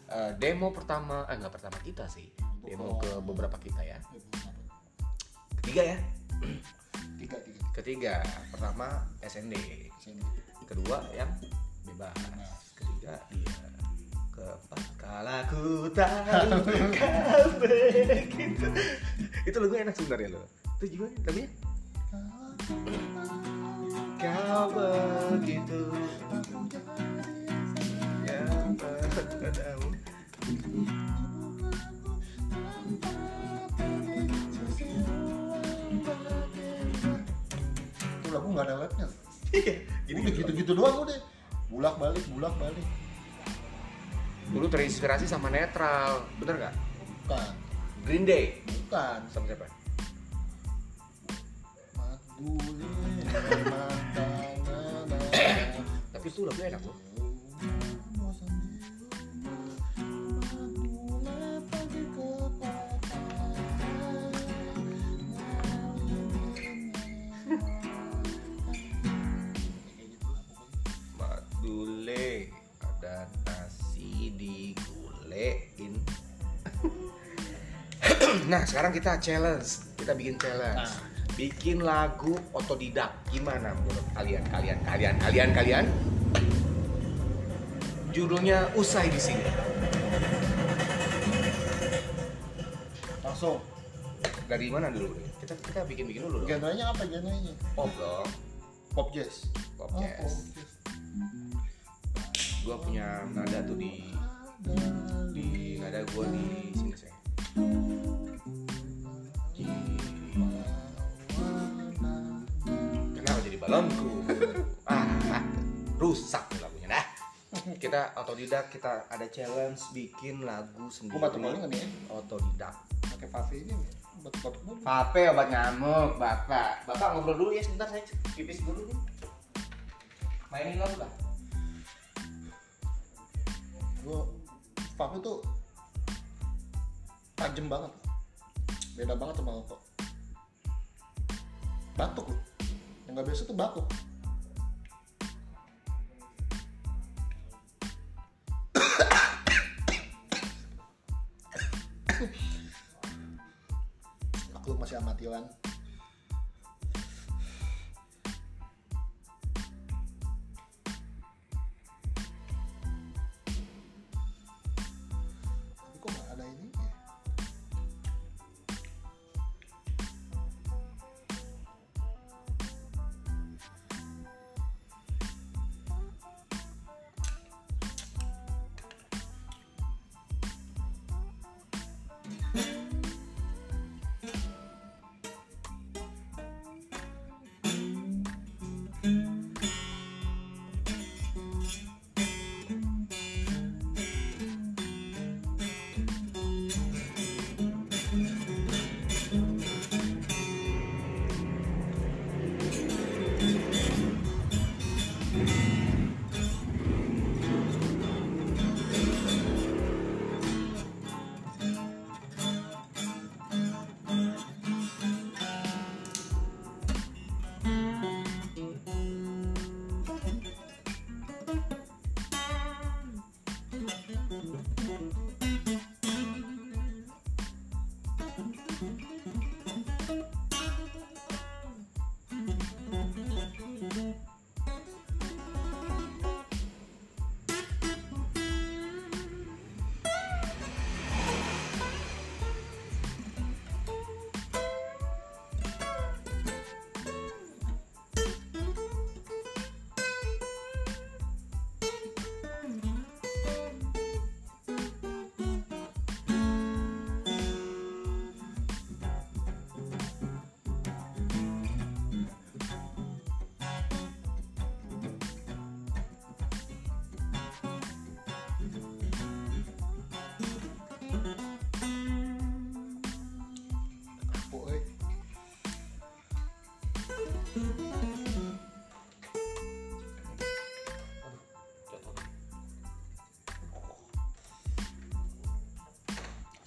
eh, demo pertama Eh nggak pertama kita sih. Demo ke beberapa kita ya. Ketiga ya? Tiga tiga. Ketiga. Pertama SND sini Kedua yang bebas Ketiga dia Keempat Kala ku tahu kau begitu Itu lagu enak sebenarnya loh. Itu gimana? Lagunya? Kau begitu. Yang padamu itu lagu nggak ada webnya Iya jadi gitu gitu doang udah bulak balik bulak balik Dulu terinspirasi sama netral Bener gak? bukan. Green Day. Bukan. Sama siapa? Tapi itu lagu enak loh nah sekarang kita challenge, kita bikin challenge, Nah. bikin lagu otodidak. Gimana menurut kalian, kalian, kalian, kalian, kalian? Judulnya usai di sini. langsung Dari mana dulu? Kita kita bikin bikin dulu. dong. genrenya apa genrenya Pop dong, pop jazz pop Oh, jazz. pop jazz. Gua punya nada tuh di di nada gua di sini saya. Kenapa jadi balonku? ah, ah, rusak nih lagunya dah. Kita otodidak, kita ada challenge bikin lagu sendiri. Balik nggak nih ya? Otodidak. pakai vape ini batuk balik Vape obat nyamuk, bapak. Bapak ngobrol dulu ya sebentar saya pipis dulu nih. Mainin lagu lah. gua vape tuh tajam banget beda banget sama rokok batuk. Loh yang nggak biasa tuh batuk. Aku masih amatiran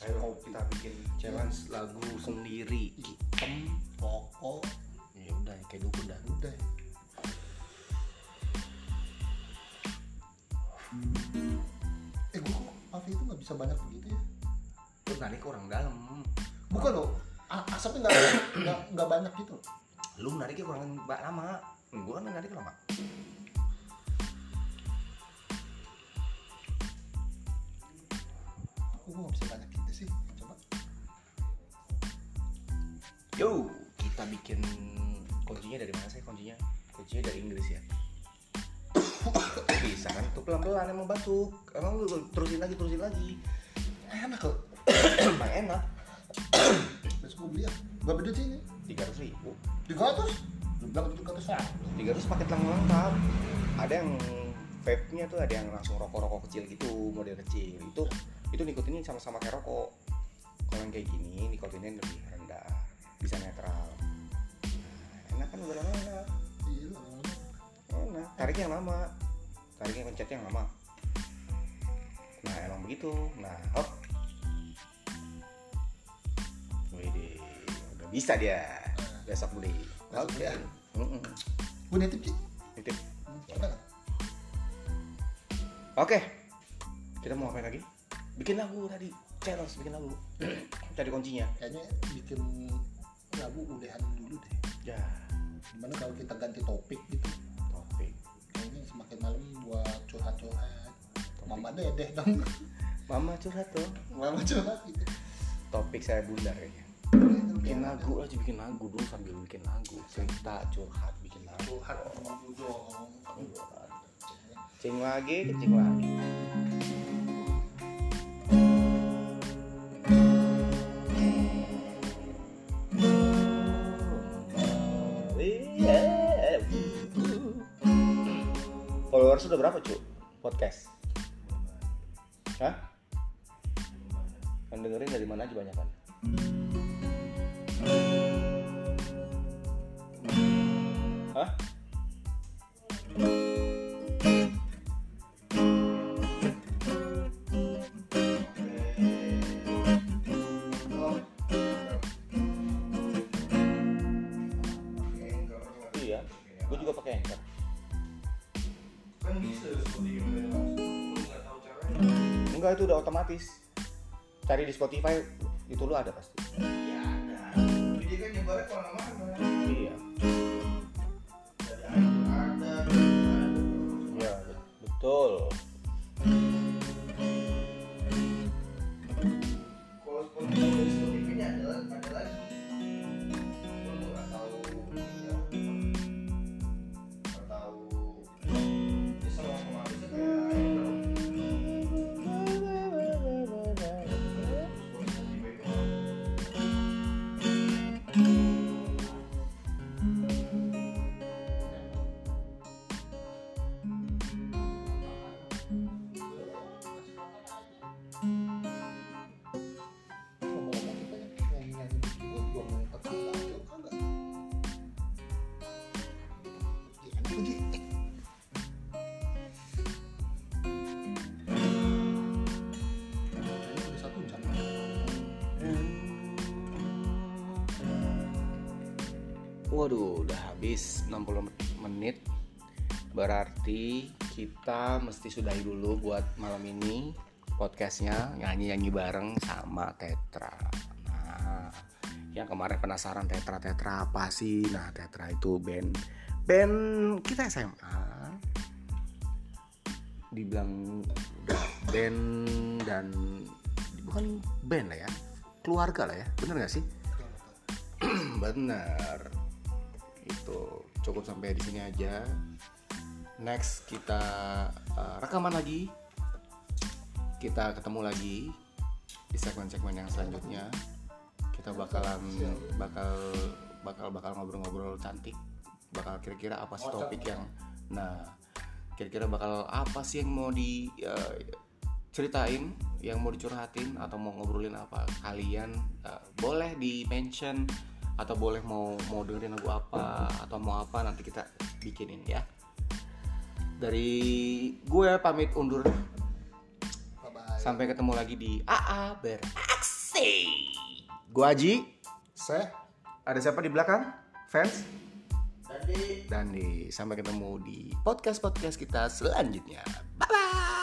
ayo kita bikin challenge lagu sendiri. Hitam pokok. Ya udah kayak dukun dah. Udah. Eh gua kok Pavi itu nggak bisa banyak begitu ya? Terus narik ke orang dalam. Bukan loh. A- asapnya nggak nggak nggak banyak gitu. Lu nariknya kurang lama. Gua kan narik lama kecil gitu model kecil. Itu itu nikotinnya sama-sama kayak rokok. Kalau yang kayak gini nikotinnya lebih rendah bisa netral. Nah, enak kan udah lama enak enak tariknya yang lama. Tariknya pencetnya yang lama. Nah emang begitu. Nah hop. Wih, udah bisa dia. Besok beli. Besok oke ya? Mm-mm. gua nitip sih Nitip. Oke, kita mau ngapain lagi? Bikin lagu tadi, challenge bikin lagu. Cari kuncinya. kayaknya bikin lagu udahan dulu deh Ya, gimana kalau kita ganti topik gitu topik. kayaknya semakin malam buat curhat-curhat mama dedeh dong Mama curhat tuh. mama curhat gitu Topik saya bunda kayaknya. Bikin lagu aja bikin lagu dulu sambil bikin lagu. Cerita curhat bikin lagu. curhat dong Cing lagi, kecing lagi. Followers udah berapa cu? Podcast? Hah? Yang dengerin dari mana aja banyak kan? Hah? Iya, gue juga pakai Anchor. Kan bisa seperti gimana langsung lu nggak tahu caranya Enggak itu udah otomatis. Cari di Spotify itu lu ada pasti. ya ada tapi dia kan ke mana-mana Iya. ada ada Iya, betul. Menit. Berarti kita mesti sudahi dulu buat malam ini podcastnya nyanyi-nyanyi bareng sama Tetra. Nah, yang kemarin penasaran Tetra Tetra apa sih? Nah, Tetra itu band band kita SMA. Dibilang band dan bukan band lah ya, keluarga lah ya, bener gak sih? Bener. Itu cukup sampai di sini aja. Next kita uh, rekaman lagi. Kita ketemu lagi di segmen-segmen yang selanjutnya. Kita bakalan bakal bakal bakal ngobrol-ngobrol cantik. Bakal kira-kira apa sih topik yang nah kira-kira bakal apa sih yang mau di uh, ceritain yang mau dicurhatin atau mau ngobrolin apa kalian uh, boleh di mention atau boleh mau mau dengerin lagu apa atau mau apa nanti kita bikinin ya dari gue pamit undur bye bye sampai ketemu lagi di AA Beraksi. Gua Aji. Saya Ada siapa di belakang? Fans? Tadi Dandi. Sampai ketemu di podcast-podcast kita selanjutnya. Bye-bye.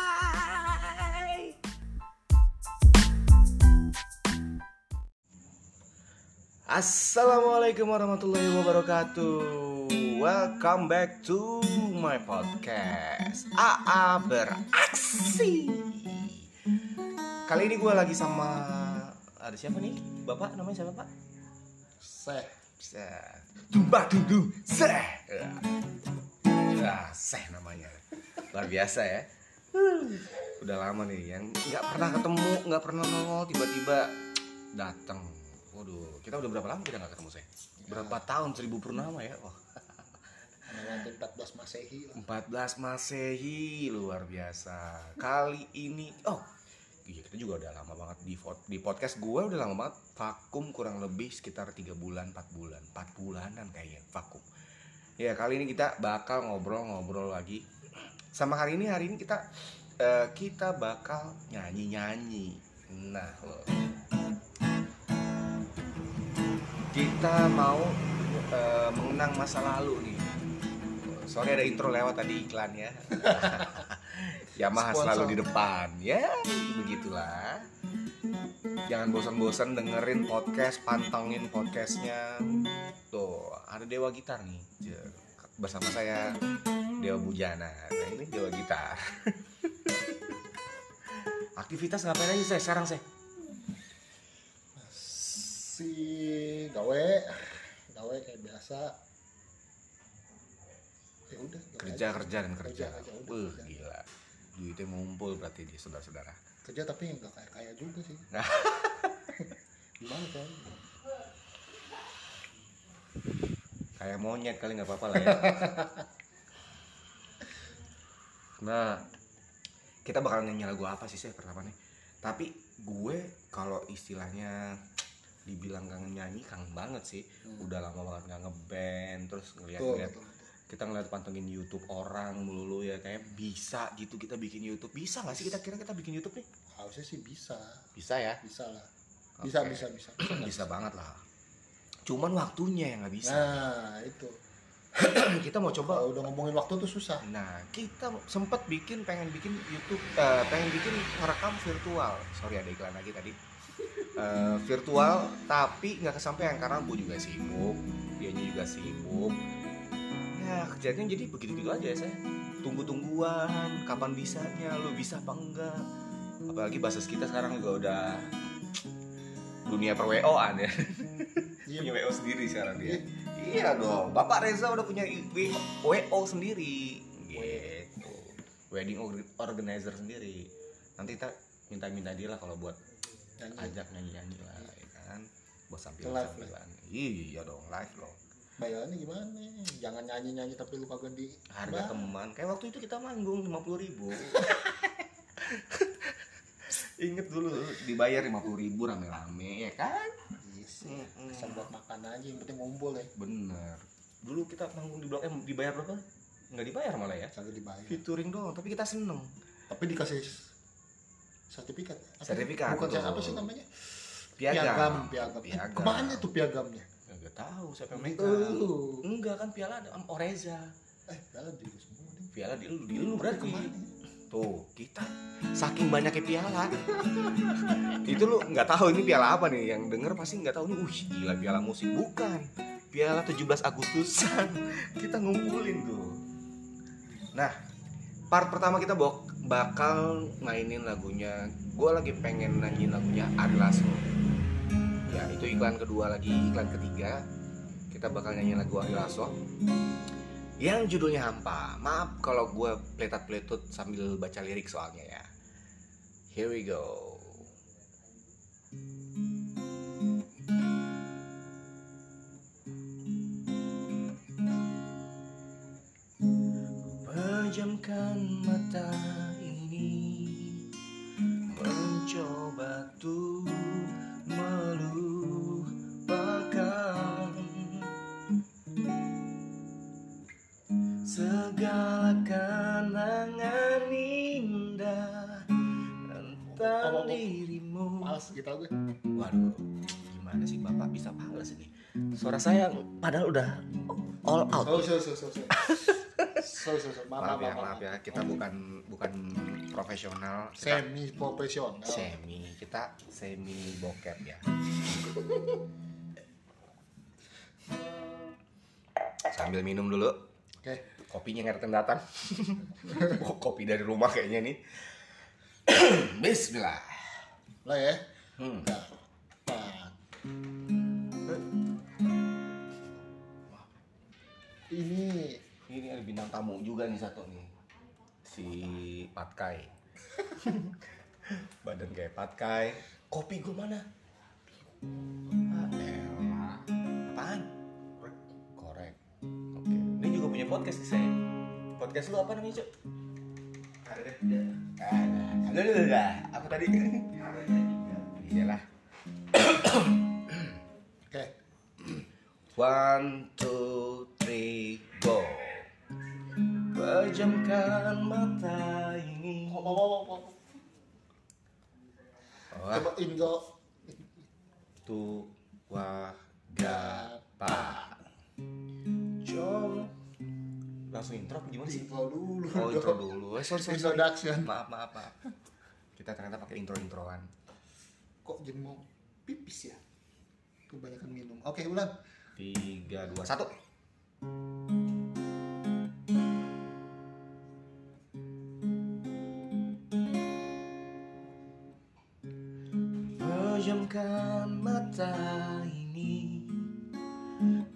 Assalamualaikum warahmatullahi wabarakatuh. Welcome back to my podcast. AA beraksi. Kali ini gue lagi sama ada siapa nih? Bapak namanya siapa Pak? Saya Set. Tumba dudung seh. Ya, seh namanya. Luar biasa ya. Udah lama nih yang nggak pernah ketemu, nggak pernah nongol tiba-tiba datang. Waduh, kita udah berapa lama kita nggak ketemu saya? Berapa tahun seribu purnama ya? Wah, melewati 14 Masehi lah. 14 Masehi luar biasa. Kali ini oh Iya kita juga udah lama banget di di podcast gue udah lama banget vakum kurang lebih sekitar tiga bulan 4 bulan 4 bulanan kayaknya vakum ya kali ini kita bakal ngobrol-ngobrol lagi sama hari ini hari ini kita eh, kita bakal nyanyi-nyanyi nah lo kita mau eh, mengenang masa lalu nih. Sorry ada intro lewat tadi iklan ya. Yamaha Sponsor. selalu di depan. Ya begitulah. Jangan bosan-bosan dengerin podcast pantengin podcastnya. Tuh ada Dewa Gitar nih bersama saya Dewa Bujana. Nah ini Dewa Gitar. Aktivitas ngapain aja saya sekarang saya Si gawe gawe kayak biasa. Ya udah. kerja aja. kerja dan kerja, Kerja, kerja, udah, Wah, kerja. gila duitnya ngumpul berarti di saudara-saudara Kerja tapi nggak kayak kaya juga sih. Nah. Gimana kan? kayak monyet kali nggak apa-apa lah ya nah kita bakal nyanyi lagu apa sih saya pertama nih tapi gue kalau istilahnya dibilang kangen nyanyi kangen banget sih Hmm. udah lama banget nggak ngeband terus ngeliat-ngeliat kita ngeliat pantengin YouTube orang melulu ya kayak bisa gitu kita bikin YouTube bisa nggak sih kita kira kita bikin YouTube nih Harusnya sih bisa. bisa ya Bisa lah. Bisa, Oke. bisa, bisa. bisa banget lah cuman waktunya yang nggak bisa Nah, itu. kita mau coba Kalau udah ngomongin waktu tuh susah. Nah, kita sempat bikin pengen bikin YouTube, eh, pengen bikin ngerekam virtual. Sorry ada iklan lagi tadi. Eh, virtual, tapi nggak kesampaian karena bu juga sibuk, dianya juga sibuk. Ya kerjanya jadi begitu-gitu aja ya saya. Tunggu-tungguan, kapan bisanya, lu bisa apa enggak? Apalagi basis kita sekarang juga udah dunia per WO-an ya. Iya, punya WO sendiri sekarang dia. Iya dong, Bapak Reza udah punya WO sendiri. Gitu. Wedding or- organizer sendiri. Nanti kita minta-minta dia lah kalau buat nyanyi. ajak nyanyi-nyanyi lah, ya kan. Buat Live sambil-sambilan. Iya dong, live dong. Bayarannya gimana? Jangan nyanyi-nyanyi tapi lu kagak di Harga Bah. teman. Kayak waktu itu kita manggung 50 ribu. Ingat dulu dibayar 50 ribu rame-rame ya kan? Iya sih. Mm-mm. Asal buat makan aja, yang penting ngumpul ya. Bener. Dulu kita manggung di blok M dibayar berapa? Nggak dibayar malah ya. Kagak dibayar. Featuring doang, tapi kita seneng. Tapi dikasih sertifikat. Apa? Sertifikat, Bukan betul. apa sih namanya? Piagam. piagam. Piagam. Ke mana tuh piagamnya? Nggak tahu siapa yang megang. Oh. Enggak kan piala ada Om Oreza. Eh, piala di lu semua nih. Piala di lu, di lu berarti. Ke mana? Tuh, kita saking banyaknya piala. itu lu nggak tahu ini piala apa nih. Yang denger pasti nggak tahu nih. Wih, gila piala musik bukan. Piala 17 Agustusan. kita ngumpulin tuh. Nah, part pertama kita bok bakal mainin lagunya. Gue lagi pengen nyanyiin lagunya Ari. Ya, itu iklan kedua lagi, iklan ketiga. Kita bakal nyanyiin lagu Ari yang judulnya hampa. Maaf kalau gue peletat-peletut sambil baca lirik soalnya ya. Here we go. Pejamkan mata ini Mencoba tuh melupakan Segala kenangan indah Tentang apa? dirimu Males gitu gue. Waduh, gimana sih bapak bisa pales ini? Suara saya padahal udah all out. So so so so so. So so so. Maaf Maaf ya, maaf maaf ya. Kita bukan bukan profesional. Kita Semi profesional. semi. Kita semi bokep ya. Sambil minum dulu. Oke. Kopinya ngerti datang. oh, kopi dari rumah kayaknya nih. Bismillah. Lah ya. Hmm. Nah. Nah. Ini Ini ada bintang tamu juga nih satu nih. Si Patkai. Badan kayak Patkai. Kopi gue mana? Ah, elah. Apaan? Korek. Oke. Ini juga punya podcast saya. Podcast lu apa namanya, Cuk? Ada deh. Ada. Ada. Apa tadi? Iyalah. oke. One, two, three, go. Pejamkan mata ini. Hop, hop, hop, hop. Wah, Coba intro. tu, wah, gapa. Jom. Langsung intro gimana sih? Intro dulu. Oh, intro dulu. Eh, sorry, sorry, sorry. Introduction. Maaf, maaf, maaf. Kita ternyata pakai intro-introan. Kok jadi mau pipis ya? Kebanyakan minum. Oke, ulang. Tiga, dua, satu. Pejamkan mata ini.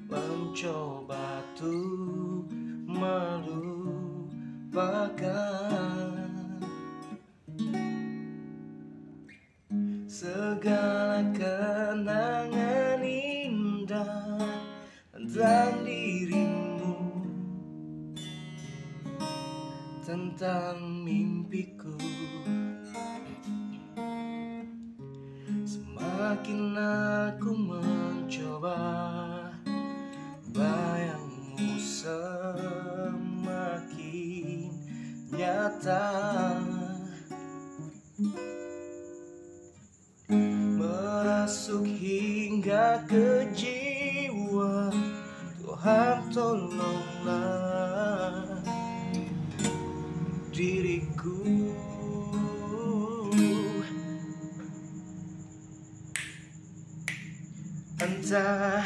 Mencoba tuh melupakan Segala kenangan indah tentang dirimu Tentang mimpiku Semakin aku mencoba Bayangmu semakin nyata. Merasuk hingga ke jiwa Tuhan tolonglah uh,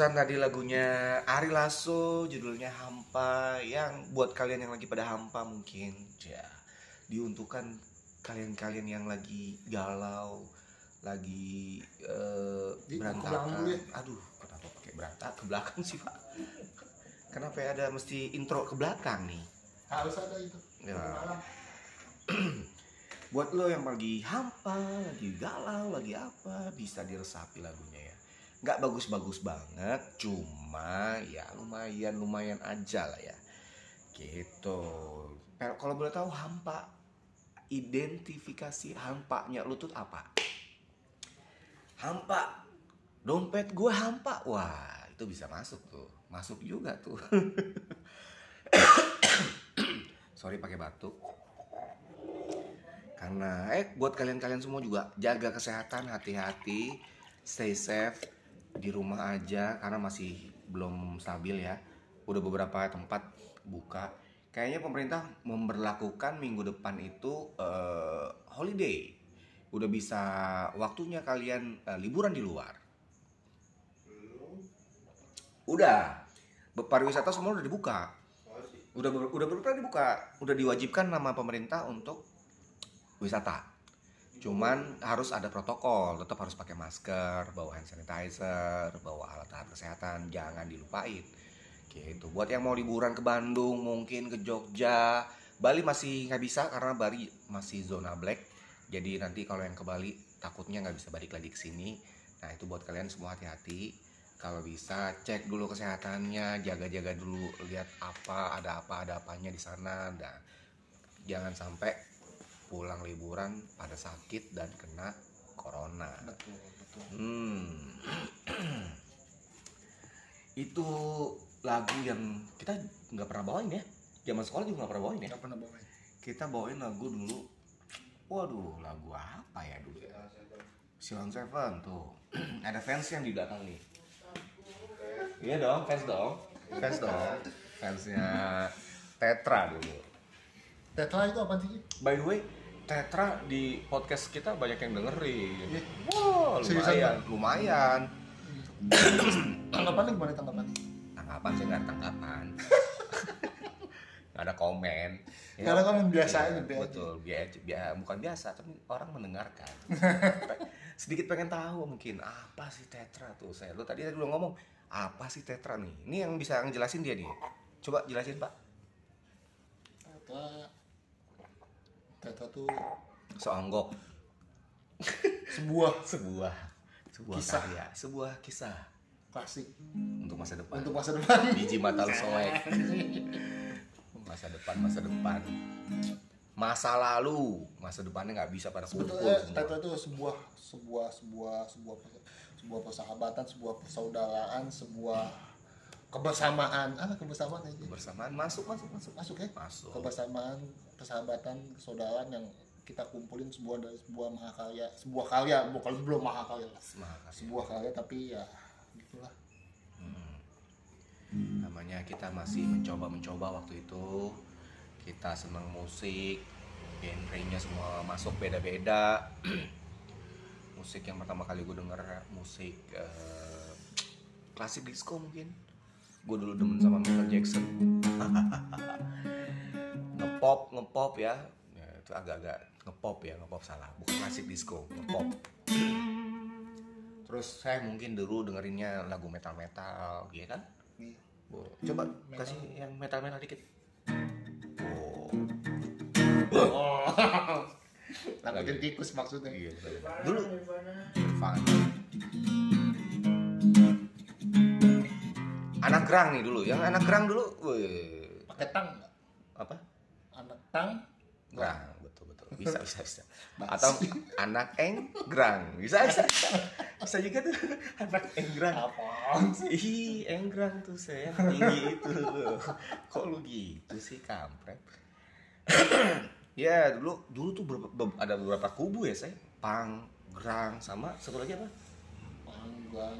Barusan tadi lagunya Ari Lasso Judulnya Hampa Yang buat kalian yang lagi pada hampa mungkin ya Diuntukkan kalian-kalian yang lagi galau Lagi aku berantakan ya. Aduh kenapa pakai berantak ke belakang sih pak Kenapa ya ada mesti intro ke belakang nih harus ada itu Ya. Buat lo yang lagi hampa, lagi galau, lagi apa, bisa diresapi lagunya ya. Nggak bagus-bagus banget, cuma ya lumayan lumayan aja lah ya. Gitu. Kalau boleh tahu hampa, identifikasi hampanya lu tuh apa? Hampa, dompet gue hampa, wah itu bisa masuk tuh, masuk juga tuh. Sorry pakai batuk karena eh buat kalian-kalian semua juga jaga kesehatan hati-hati stay safe di rumah aja karena masih belum stabil ya. Udah beberapa tempat buka. Kayaknya pemerintah memberlakukan minggu depan itu eh, holiday. Udah bisa waktunya kalian eh, liburan di luar. Udah. Pariwisata semua udah dibuka. Udah udah berupa dibuka. Udah diwajibkan nama pemerintah untuk wisata cuman harus ada protokol tetap harus pakai masker bawa hand sanitizer bawa alat-alat kesehatan jangan dilupain. Gitu. Buat yang mau liburan ke Bandung mungkin ke Jogja. Bali masih nggak bisa karena Bali masih zona black. Jadi nanti kalau yang ke Bali takutnya nggak bisa balik lagi ke sini. Nah itu buat kalian semua hati-hati. Kalau bisa cek dulu kesehatannya jaga-jaga dulu lihat apa ada apa ada apanya di sana dan jangan sampai pulang liburan pada sakit dan kena corona. Betul betul. Hmm. itu lagu yang kita nggak pernah bawain ya. Zaman sekolah juga nggak pernah bawain ya. Nggak pernah bawain. Kita bawain lagu dulu. Waduh lagu apa ya dulu? Ya Silon Seven tuh. Ada fans yang di belakang nih. Iya dong fans dong. Fans dong. Fansnya Tetra dulu. Tetra itu apa sih? By the way Tetra di podcast kita banyak yang dengerin. Iya. wow Seriusan, lumayan lumayan. Tanggapannya gimana tanggapannya? Tanggapan saya nggak ada tanggapan. Nggak ada komen. Ya, Karena kan biasa iya, aja, betul biasa, biasa bukan biasa tapi orang mendengarkan. Sedikit pengen tahu mungkin apa sih tetra tuh? Saya lu tadi tadi udah ngomong apa sih tetra nih? Ini yang bisa ngejelasin dia nih. Coba jelasin pak. Tetra Tetra tuh seonggok sebuah. Sebuah. Sebuah Kisah. karya. Sebuah kisah. Klasik. Untuk masa depan. Untuk masa depan. Biji mata lu soek. Masa depan masa depan. Masa lalu. Masa depannya nggak bisa pada kumpul sebetulnya. Tetra itu sebuah sebuah sebuah sebuah sebuah persahabatan sebuah persaudaraan sebuah kebersamaan. Ah kebersamaan aja. Bersamaan masuk masuk masuk. Masuk ya? Masuk. Kebersamaan persahabatan persaudaraan yang kita kumpulin sebuah dari sebuah mahakarya sebuah karya bukan belum mahakarya lah. Sebuah karya tapi ya gitulah. Hmm. namanya kita masih mencoba mencoba waktu itu. Kita seneng musik genre-nya semua masuk beda-beda. Musik yang pertama kali gue denger musik eh, klasik disco mungkin. Gue dulu demen sama Michael Jackson ngepop ngepop ya. Ya, itu agak-agak ngepop ya ngepop salah. Bukan klasik disco ngepop. Terus saya mungkin dulu dengerinnya lagu metal metal gitu kan Bu, coba kasih yang metal metal dikit oh. Oh Lakuin tikus maksudnya. Iya betul. dulu. Fun. anak gerang nih dulu. Yang anak gerang dulu wih, pakai tang nggak? apa tang? Gerang betul betul. Bisa bisa bisa. Atau anak enggrang bisa bisa. Bisa juga tuh. Anak enggrang sih? ih enggrang tuh saya tinggi itu. Kok lu gitu sih kampret? Ya dulu dulu tuh ada beberapa kubu ya saya. Pang grang sama satu lagi apa? Panggang.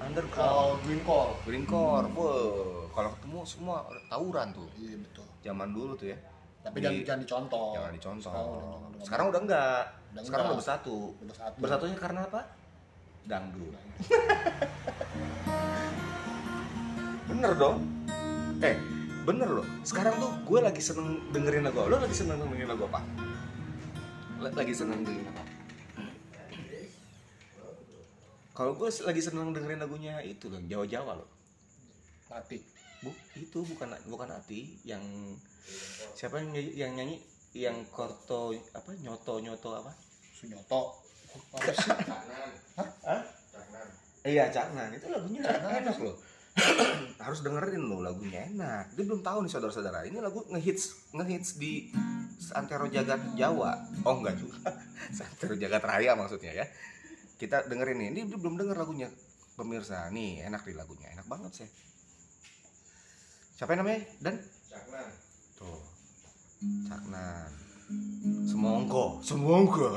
underground. Oh, green call. green core Wah, kalau ketemu semua tawuran tuh. Iya betul. zaman dulu tuh ya Tapi Di- jangan, jangan dicontoh. jangan dicontoh. Sekarang udah udah sekarang udah enggak. Udah sekarang enggak. udah bersatu. Bersatu. bersatunya karena apa? Dangdut. Bener dong. Eh bener loh. Sekarang tuh gue lagi seneng dengerin lagu lo lagi seneng dengerin lagu apa? Lagi seneng dengerin apa? Kalau gue lagi seneng dengerin lagunya itu loh Jawa Jawa loh. Mati. Bu, itu bukan bukan hati yang siapa yang nyanyi, yang nyanyi? Yang korto apa? Nyoto nyoto apa? Sunyoto. Apa sih? Hah? Iya Caknan itu lagunya enak loh. Harus dengerin loh lagunya enak. Dia belum tahu nih saudara-saudara. Ini lagu ngehits ngehits di Santero Jagat Jawa. Oh enggak juga. Santero Jagat Raya maksudnya ya. Kita dengerin nih. Ini dia belum denger lagunya. Pemirsa nih enak nih lagunya. Enak banget sih siapa yang namanya? Dan? Caknan. Caknan Semongko Semongko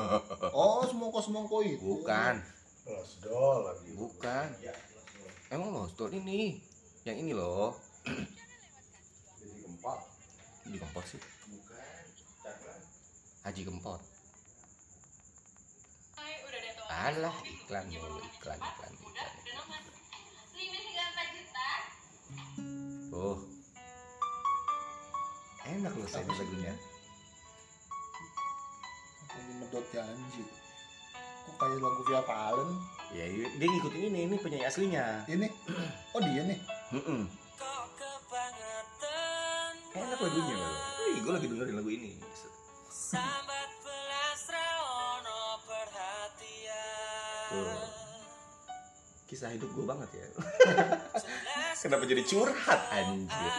Oh, semongko semongko itu. bukan Losdol lagi. bukan Ya, Losdol. Emang loh, stol ini. Yang ini loh. Jadi keempat. Di Kempot sih. Bukan. Caknan. Haji Kempot. Alah, iklan mulu, iklan, iklan, iklan. Nonton. Enak loh saya lagunya. Lagi medot janji. Kok kayak lagu Via Valen? Ya, dia ngikutin ini, ini penyanyi aslinya. Ini. Oh, dia nih. Mm-mm. Enak lagunya loh. Wih, gue lagi dengerin lagu ini. Tuh. Kisah hidup gue banget ya. Kenapa jadi curhat anjir?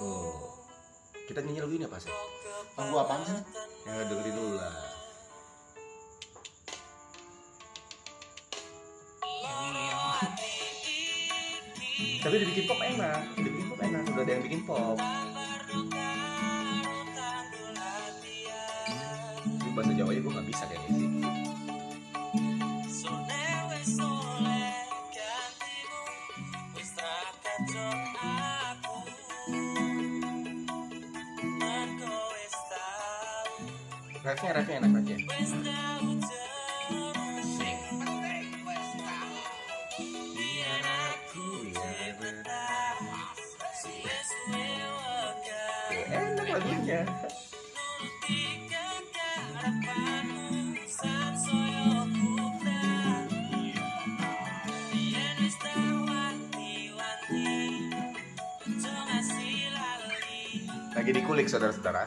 Tuh. Kita nyanyi lagu ini apa sih? Lagu apaan sih? Ya dengerin dulu lah. Tapi dibikin pop enak, dibikin pop enak, udah ada yang bikin pop. Ini bahasa Jawa gue nggak bisa kayaknya sih. Refnya, refnya enak lagunya. Lagi dikulik saudara-saudara.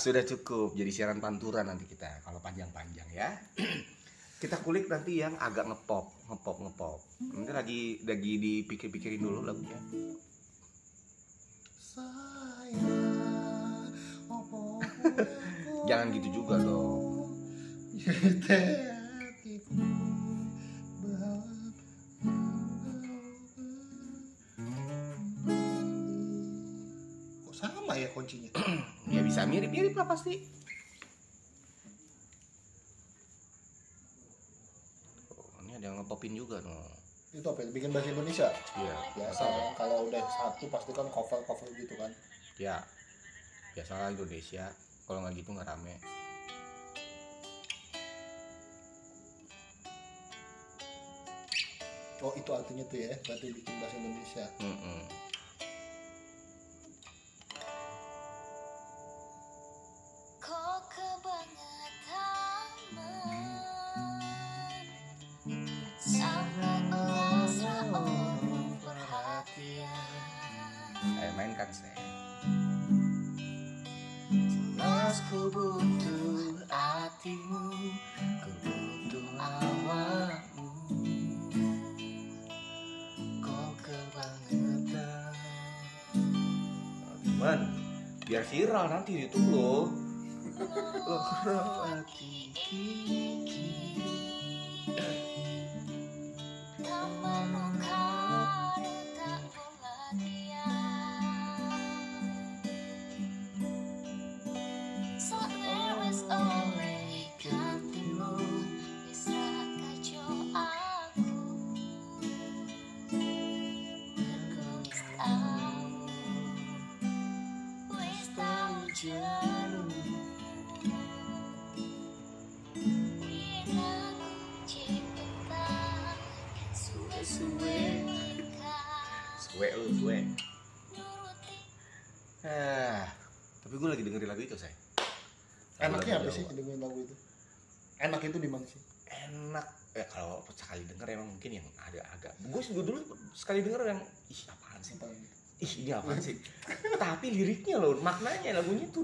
Sudah cukup. Jadi siaran pantura nanti kita kalau panjang-panjang ya. kita kulik nanti yang agak ngepop, ngepop, ngepop. Nanti lagi lagi dipikir-pikirin dulu lagunya. Jangan gitu juga dong. Bikin bahasa Indonesia? Iya. Biasa kan, kalau udah satu pasti kan cover-cover gitu kan Ya. Biasalah Indonesia kalau nggak gitu nggak rame oh itu artinya tuh ya berarti bikin bahasa Indonesia Mm-mm. Kok viral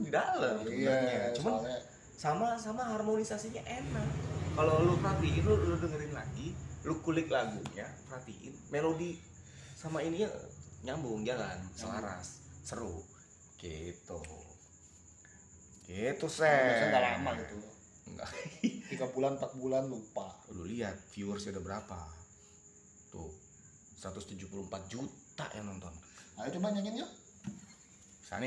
di dalam iya cuman soalnya sama sama harmonisasinya enak. Kalau lu perhatiin lu, lu dengerin lagi lu kulik lagunya perhatiin melodi sama ininya nyambung jalan selaras seru gitu. Gitu biasanya sih nggak lama gitu. Enggak. tiga bulan empat bulan lupa. Lu lihat viewersnya udah berapa? Tuh 174 juta yang nonton. Ayo coba nyanyiin yuk. Bisa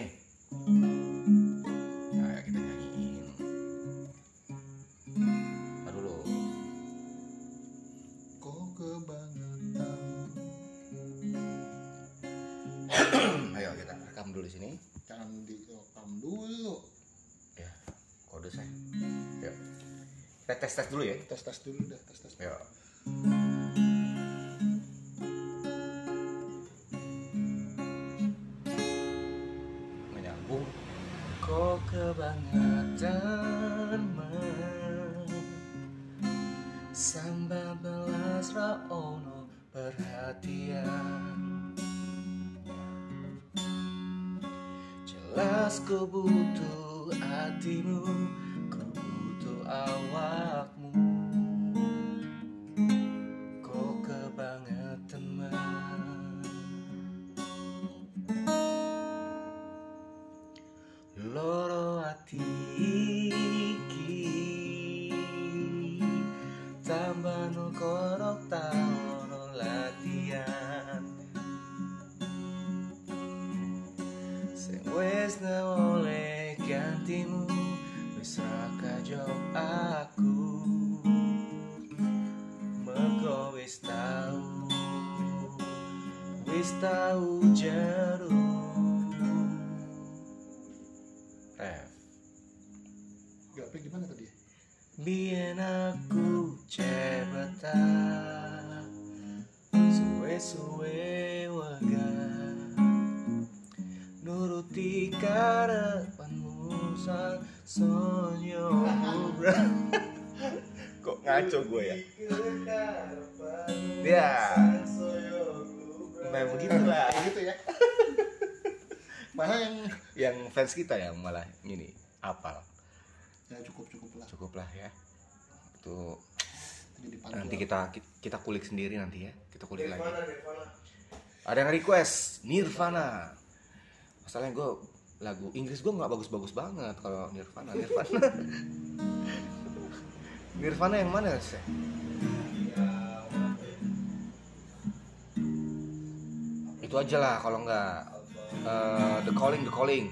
tes tes dulu ya? Tes tes dulu dah tes tes yuk menyambung Kita yang malah ini Apal. Ya cukup cukup lah. Cukup lah ya. Itu nanti kita kita kulik sendiri nanti ya. Kita kulik lagi. Nirvana, Nirvana. ada yang request Nirvana. Masalahnya gue lagu Inggris gue nggak bagus-bagus banget kalau Nirvana Nirvana. Nirvana yang mana sih itu aja lah kalau nggak eh, The Calling The Calling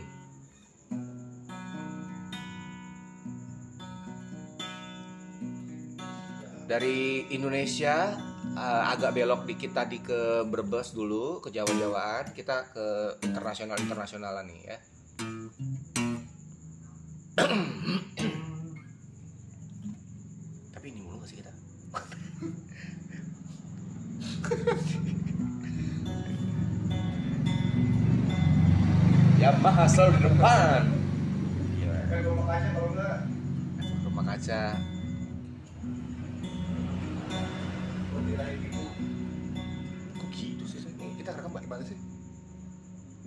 dari Indonesia uh, agak belok dikit tadi ke Brebes dulu ke Jawa-Jawaan. Kita ke internasional internasionalan nih ya. Tapi ini mulu gak sih kita? Ya mah asal di depan. Iya. Rumah kaca.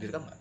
direkam nggak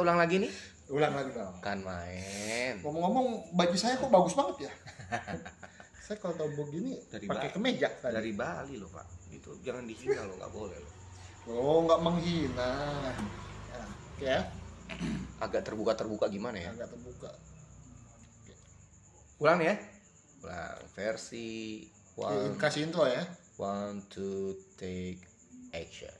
ulang lagi nih? Ulang lagi dong. Kan main. Ngomong-ngomong baju saya kok bagus banget ya? Saya kalau tahu begini dari pakai kemeja tadi. dari Bali loh pak. Itu jangan dihina loh nggak boleh loh. Oh nggak menghina. Ya, ya. agak terbuka terbuka gimana ya? Agak terbuka. Oke. ulang ya. Ulang. Versi one kasih intro ya. one to take action.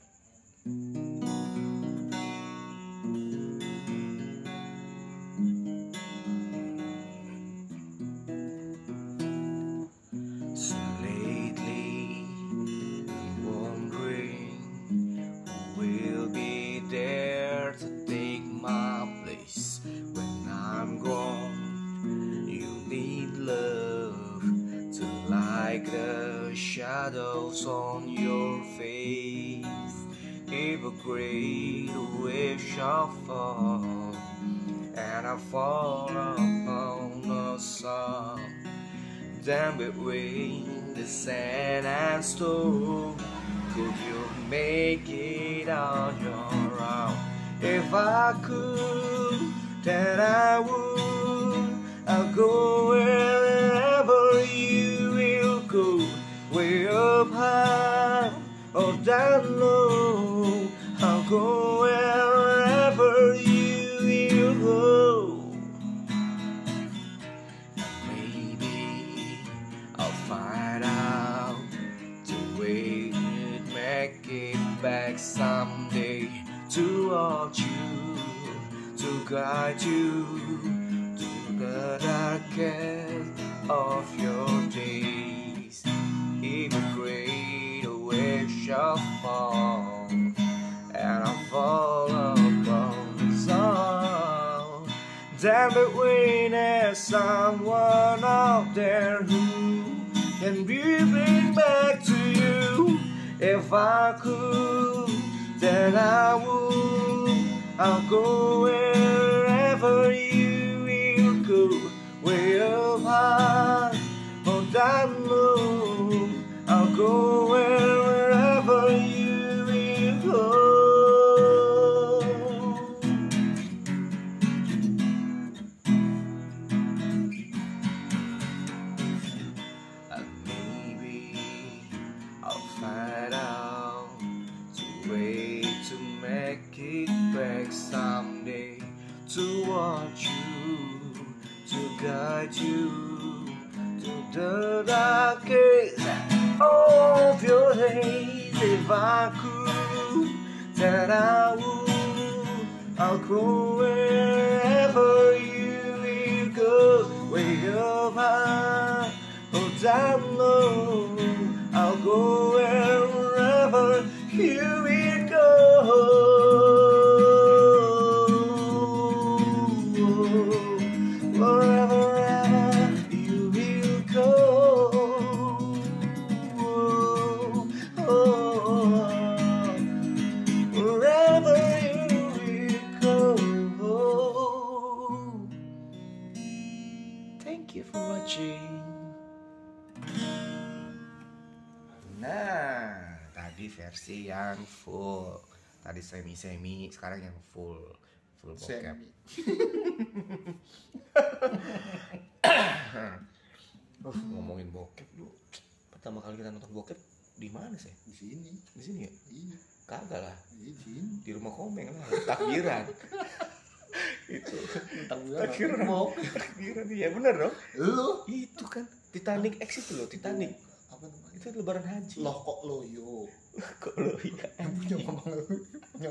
shadows on your face. If a great wave shall fall, and I fall upon the sun, then between the sand and storm, could you make it on your own? If I could, then I would. I'll go where. Tadi semi-semi, sekarang yang full. Full bokep. Semi. Uh, ngomongin bokep lu. Pertama kali kita nonton bokep di mana sih? di sini Di sini ya? iya Kagak lah. di sini Di rumah komeng lah. Takbiran. Itu. gue Takbiran. mau Takbiran iya bener dong. lu Itu kan Titanic X itu loh, Titanic. apa Itu lebaran haji. loh kok lo yo kok lo punya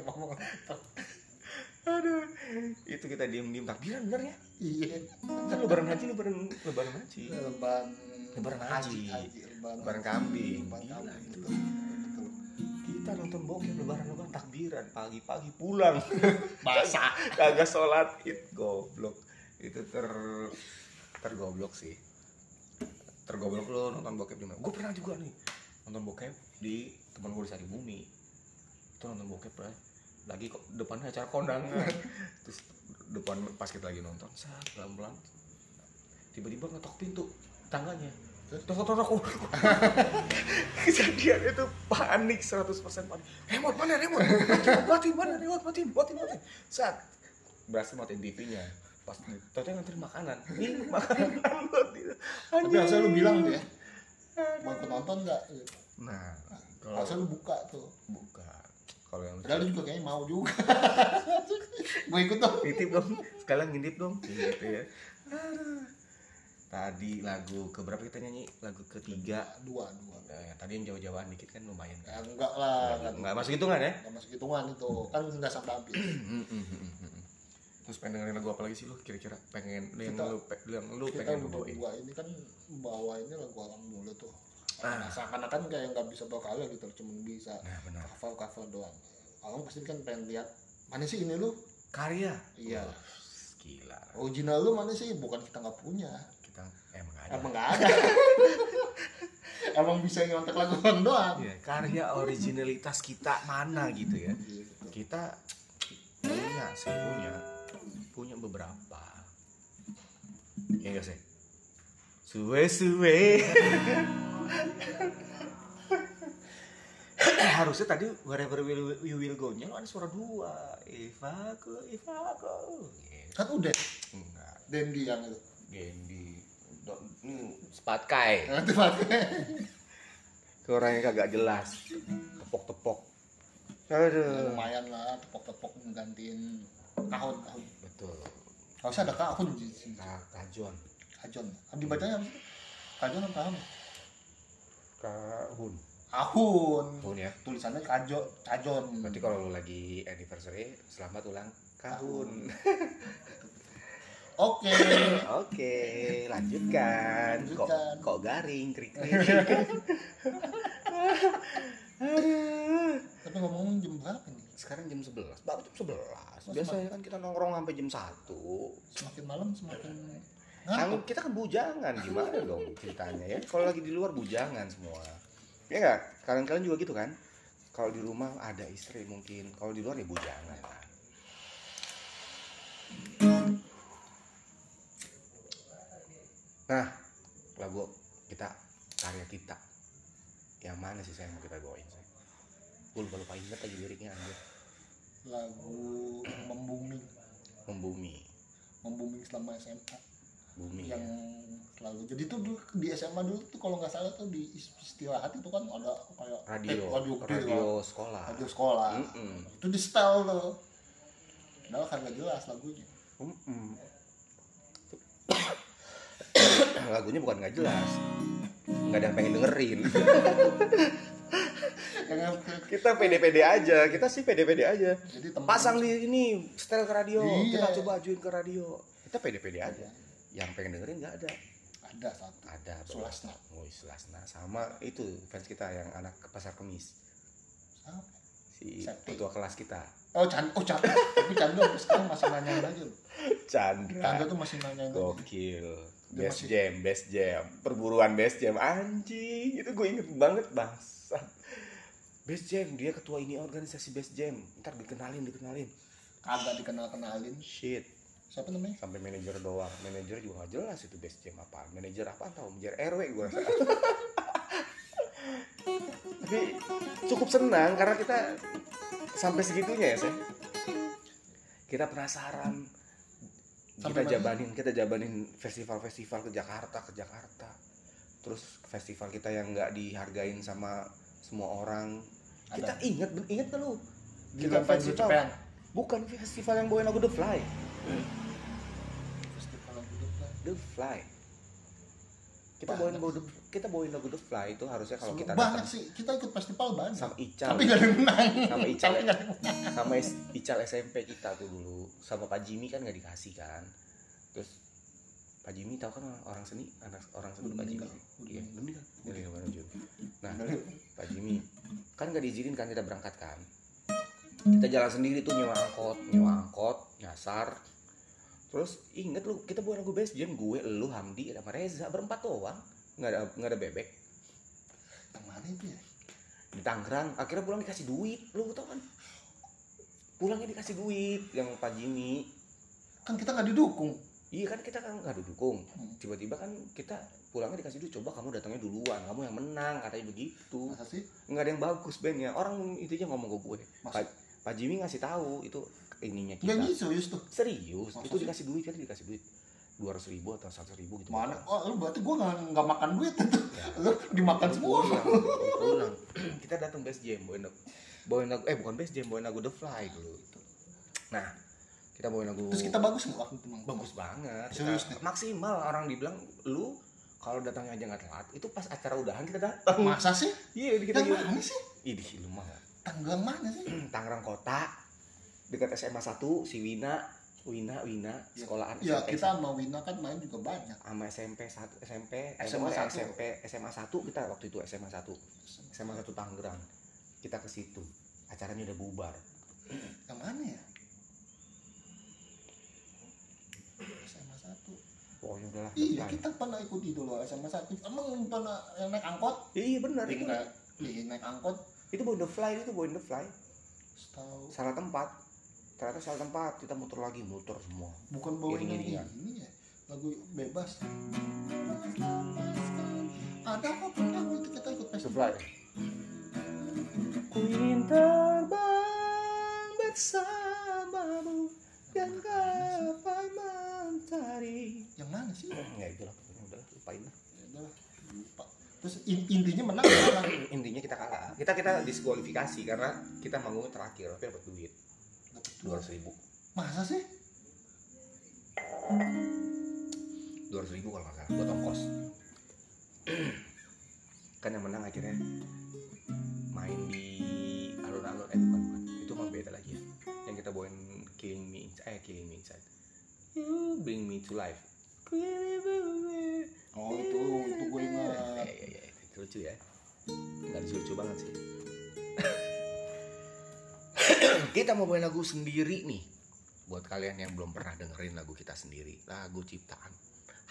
mama Aduh. Itu kita diem-diem takbiran bener ya? iya Kan lebaran haji, lebaran lebaran haji. lebaran Lebaran haji. lebaran kambing. Gila, kambing itu. Kita nonton bokep lebaran lebaran takbiran pagi-pagi pulang. basah Kagak sholat id goblok. Itu ter tergoblok sih. Tergoblok lo nonton bokep di mana? Gue pernah juga nih nonton bokep di teman gue di Sari Bumi. Itu nonton bokep lah. Lagi kok depannya acara kondangan. Terus depan pas kita lagi nonton, saat pelan-pelan tiba-tiba ngetok pintu tangganya. Terus? Tok tok oh. Kejadian itu panik 100% panik. Remote mana remote? Mati mana remote mati mati mati. Saat berhasil matiin TV-nya. Pas ternyata nganter makanan. Ini makanan buat tapi harusnya lu bilang tuh ya mau nonton nggak Gitu. Nah, kalau harusnya lu buka tuh? Buka. Kalau yang padahal lu juga kayaknya mau juga. Gue ikut dong. Nitip dong. Sekalian ngintip dong. Gitu ya. Tadi lagu keberapa kita nyanyi? Lagu ketiga. Dua dua. Eh, tadi yang jauh-jauhan dikit kan lumayan ya, kan. Enggak lah. Nggak, nggak masuk hitungan ya? Nggak masuk hitungan itu. Kan nggak sampai habis. Terus pengen dengerin lagu apa lagi sih lu kira-kira? Pengen yang Kita- lu pe- yang lu kita pengen bawain berdua ini kan bawa ini lagu alam dulu tuh. Nah, seakan-akan kayak nggak bisa berkarya gitu cuma bisa nah cover cover doang. Orang pasti kan pengen lihat mana sih ini lu? Karya? Iya. Wah, gila. Original lu mana sih? Bukan kita nggak punya. Kita emang ada. Emang nggak ada. Emang bisa nyontek lagu doang. Iya, karya originalitas kita mana gitu ya. Gitu. kita punya sih punya. Punya beberapa. Ya enggak sih? Suwe suwe harusnya tadi wherever will, you will go nya ada suara dua. If aku if aku. Gitu. kan udah. Enggak. Dendi yang itu. Don't- ini spatkai nanti pakai ke orang yang kagak jelas. Tepok tepok Ya, aduh. Lumayan lah tepok-tepok menggantiin kahun kahun. Betul. Harusnya ada kahun di sini. Ka- kajon kajon dibacanya apa kajon kahun kahun. Kahun. Kahun ya. Tulisannya kajo kajon berarti kalau lu lagi anniversary selamat ulang tahun oke. Oke lanjutkan. Kok Lanjutkan. kok garing krik krik. Tapi ngomong jam berapa nih sekarang jam 11 baru jam 11 biasanya kan kita nongkrong sampai jam 1 semakin malam semakin Kan kita kan bujangan gimana dong ceritanya ya? Kalau lagi di luar bujangan semua. Ya nggak? Kalian-kalian juga gitu kan? Kalau di rumah ada istri mungkin, kalau di luar ya bujangan lah. Nah, lagu kita karya kita yang mana sih saya mau kita bawain saya? Gue lupa lupa inget lagi liriknya anjir. lagu membuming Membumi, membuming selama SMA bumi yang ya. selalu jadi tuh dulu di SMA dulu tuh kalau nggak salah tuh di istirahat itu kan ada kayak radio, tape radio, gede radio kan. sekolah. radio sekolah Mm-mm. itu di setel tuh padahal kagak jelas lagunya Mm-mm. Lagunya bukan nggak jelas, nggak ada yang pengen dengerin. Kita pede-pede aja, kita sih pede-pede aja. jadi temen Pasang di ini setel ke radio, Iya. kita coba ajuin ke radio. Kita pede-pede aja. Yang pengen dengerin nggak ada. ada satu Ada. Sulasna. Oh, Sulasna. Sama itu fans kita yang anak ke pasar kemis. Si Septi. ketua kelas kita. oh Chandra oh Chandra tapi Chandra sampai sekarang masih aja loh Chandra. Chandra tuh masih nanyain aja Gokil. Dia Best masih- jam, best jam. Perburuan best jam anjing. Itu gue inget banget bangsat. Best jam, dia ketua ini organisasi best jam. Ntar dikenalin, dikenalin. kagak dikenal kenalin Shit, siapa namanya sampai manajer doang. Manajer juga gak jelas itu best jam apa. Manajer apa tahu? Manajer RW gue rasa. Tapi cukup senang karena kita sampai segitunya ya, Sen. Kita penasaran. Sampai kita mana? jabanin, kita jabanin festival-festival ke Jakarta, ke Jakarta. Terus festival kita yang nggak dihargain sama semua orang. Kita Ada. inget, inget gak lu? Kita festival. Bukan festival yang bawain lagu The Fly. festival lagu itu kan. The Fly. Kita bawain lagu The, kita bawain lagu The Fly itu harusnya kalau kita banyak datang sih. Kita ikut festival banyak. Sama Ical, tapi gak ada yang menang. Sama Ical, sama Ical SMP kita tuh dulu, sama Pak Jimmy kan nggak dikasih kan. Terus Pak Jimmy tahu kan orang- seni, anak orang seni Pak Jimmy. Iya, meninggal. meninggal. Jun? Nah, Pak Jimmy. Kan nggak diizinin kan kita berangkat kan. Kita jalan sendiri tuh nyewa angkot nyewa angkot nyasar terus inget lu kita bawa lagu best jam gue lu Hamdi sama Reza berempat doang. Nggak ada nggak ada bebek. Yang mana itu ya? Di Tangerang akhirnya pulang dikasih duit lu tau kan? Pulangnya dikasih duit yang Pak Jimmy. Kan kita nggak didukung. Iya kan kita kan nggak didukung. Hmm. tiba-tiba kan kita pulangnya dikasih duit coba kamu datangnya duluan kamu yang menang katanya begitu. Masa sih? Nggak ada yang bagus bandnya orang intinya ngomong ke gue? Pak, Pak Jimmy ngasih tahu itu ininya kita. Nggak gitu serius tuh. Serius Masa itu sih? dikasih duit kan dikasih duit dua ratus ribu atau seratus ribu gitu. Mana? Oh lu berarti gua nggak nggak makan duit itu. Ya. lu dimakan semua. pulang, pulang. kita datang best jam bawain lagu bawain lagu eh bukan best jam bawain lagu The Fly dulu nah kita bawain lagu terus kita bagus nggak waktu itu bagus banget. Serius Kita- nih? maksimal orang dibilang lu kalau datangnya aja nggak telat itu pas acara udahan kita datang. Masa sih? Iya kita yang mana sih? Ih, lu mah. Tanggal mana sih? Tangerang Kota dekat SMA 1 si Wina Wina Wina sekolahan ya SMP kita sama Wina kan main juga banyak sama SMP 1 SMP SMA SMA satu. SMP SMA 1 kita waktu itu SMA 1 SMA 1 Tangerang kita ke situ acaranya udah bubar yang mana ya SMA satu pokoknya udah lah iya kita pernah ikut itu loh SMA satu emang pernah yang naik angkot iya benar Iya, naik, iya, naik angkot itu bawa the fly itu bawa the fly setahu salah tempat ternyata salah tempat kita muter lagi muter semua. Bukan bawain yang Iring-iringan. ini ya lagu bebas. Ada kok pernah waktu kita ikut festival? Fly ku ingin terbang bersamamu dan gapai mentari yang mana sih? Ya itulah. Pokoknya udah lupain lah. Ya udahlah, lupa. Terus in- intinya menang intinya kita kalah. Kita kita diskualifikasi karena kita manggung terakhir tapi dapat duit dua ratus ribu. Masa sih? dua ratus ribu kalau nggak salah buat ongkos. Kan yang menang akhirnya main di alun-alun eh bukan bukan. Itu mah beda lagi ya. Yang kita bawain killing me Inside- eh killing me inside. You bring me to life. Oh itu itu gue ya, ingat ya, ya, itu lucu ya. Nggak lucu lucu banget sih kita mau bawain lagu sendiri nih. Buat kalian yang belum pernah dengerin lagu kita sendiri. Lagu ciptaan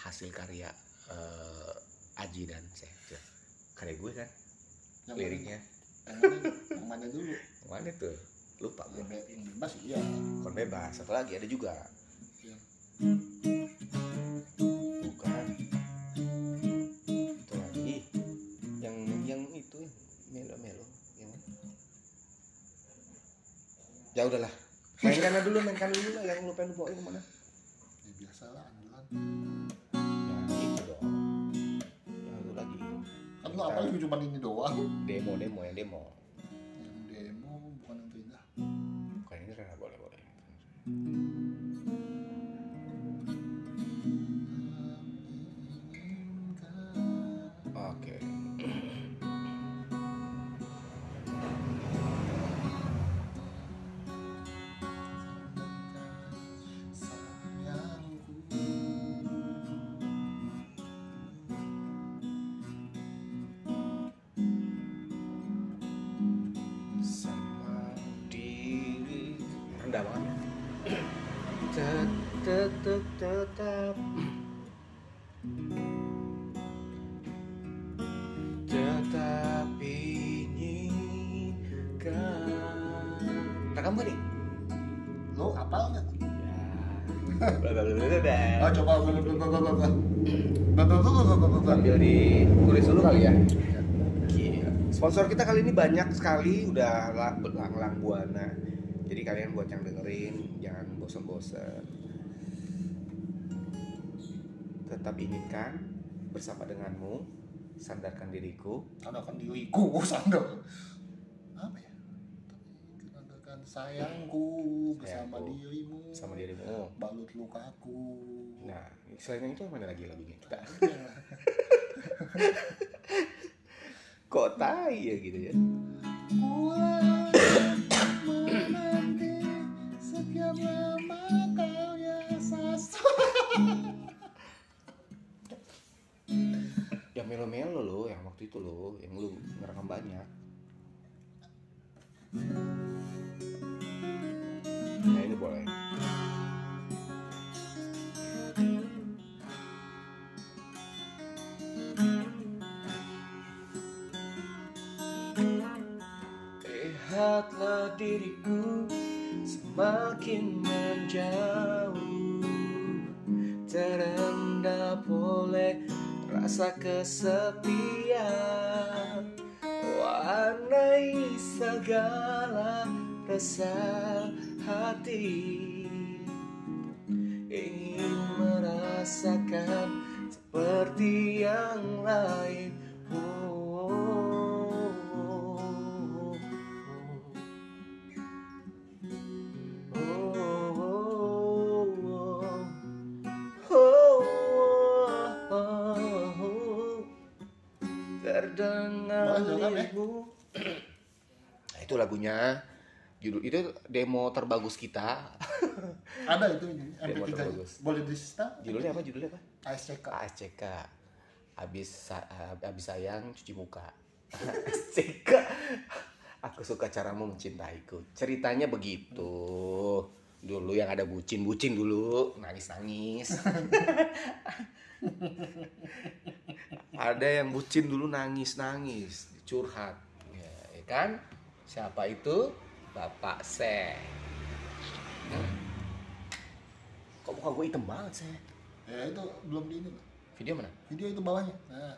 hasil karya eh, Aji dan saya karya gue kan? Yang liriknya. Yang mana, yang mana dulu? Mana tuh? Lupa gue yang, be- yang bebas iya. Kon bebas. Satu lagi? Ada juga. Yang- ya udahlah. Mainkan dulu mainkan dulu lah yang lu pengen bawain ke mana? Ya biasa lah andalan. Ya itu dong. Yang itu lagi. Kan lu apalagi cuma ini doang? Demo demo yang demo Sambil ditulis dulu kali ya. Sponsor kita kali ini banyak sekali udah lang lang buana. Jadi kalian buat yang dengerin jangan bosan-bosan. Tetap inginkan bersama denganmu, sandarkan diriku. Sandarkan diriku sandal apa ya sandarkan sayangku bersama Sayangku. dirimu Sama dirimu. balut lukaku Nah, selain itu mana lagi lagunya kita? Kok tai ya gitu ya? Ya Yang melo-melo loh, yang waktu itu loh, yang lu ngerekam banyak. Nah ini boleh. Lihatlah diriku semakin menjauh. Terendap oleh rasa kesepian. Warnai segala rasa hati. Ingin merasakan seperti yang lain. Oh, silakan, ya. Nah, itu lagunya judul itu demo terbagus kita. Ada itu ini Demo MP3 terbagus. boleh di setel judulnya apa judulnya apa? ASCK ASCK habis sa- habis sayang cuci muka. ASCK aku suka caramu mencintaiku. Ceritanya begitu. Dulu yang ada bucin bucin dulu. Nangis nangis ada yang bucin dulu nangis nangis curhat. Ya, ya kan? Siapa itu? Bapak se kok muka gue hitam banget sih ya itu belum di ini video mana? Video itu bawahnya. Nah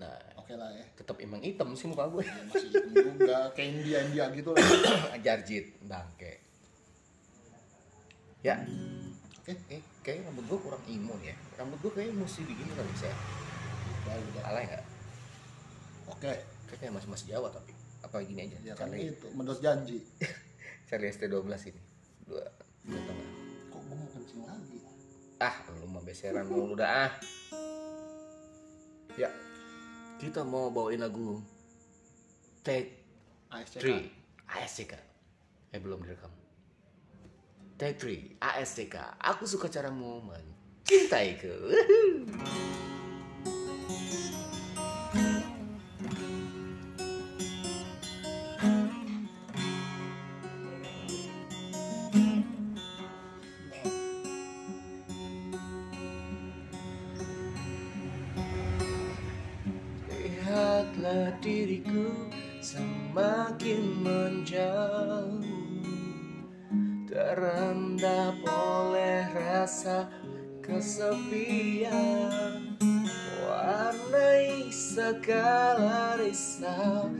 nah oke lah ya. tetap emang hitam sih muka gue Ya, masih hitam juga kayak India India gitu lah. Jarjit bangke. Ya. Oke. Eh kayak rambut gue kurang imun ya. Rambut gue kayaknya mesti begini kali saya baru udah alay nggak oke. Kayaknya masih masih Jawa tapi apa gini aja? Ya kan Charlie itu menurut janji. Charlie ST12 ini. Dua dua tengah. Kok gue mau kencing lagi? Ah lu mah beseran mulu dah ah. Ya. Kita mau bawain lagu Take ASCK 3 ASCK eh belum direkam Take 3 ASCK aku suka caramu mencintaiku Warnai segala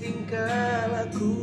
tingkah lakumu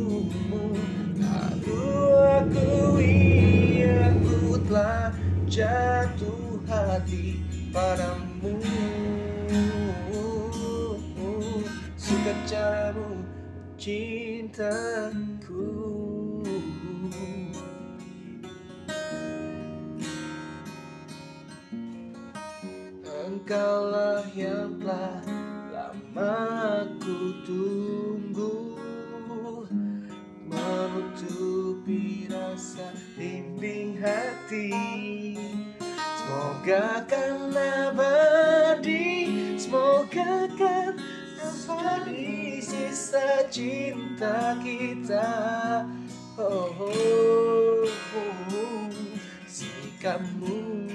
Sikapmu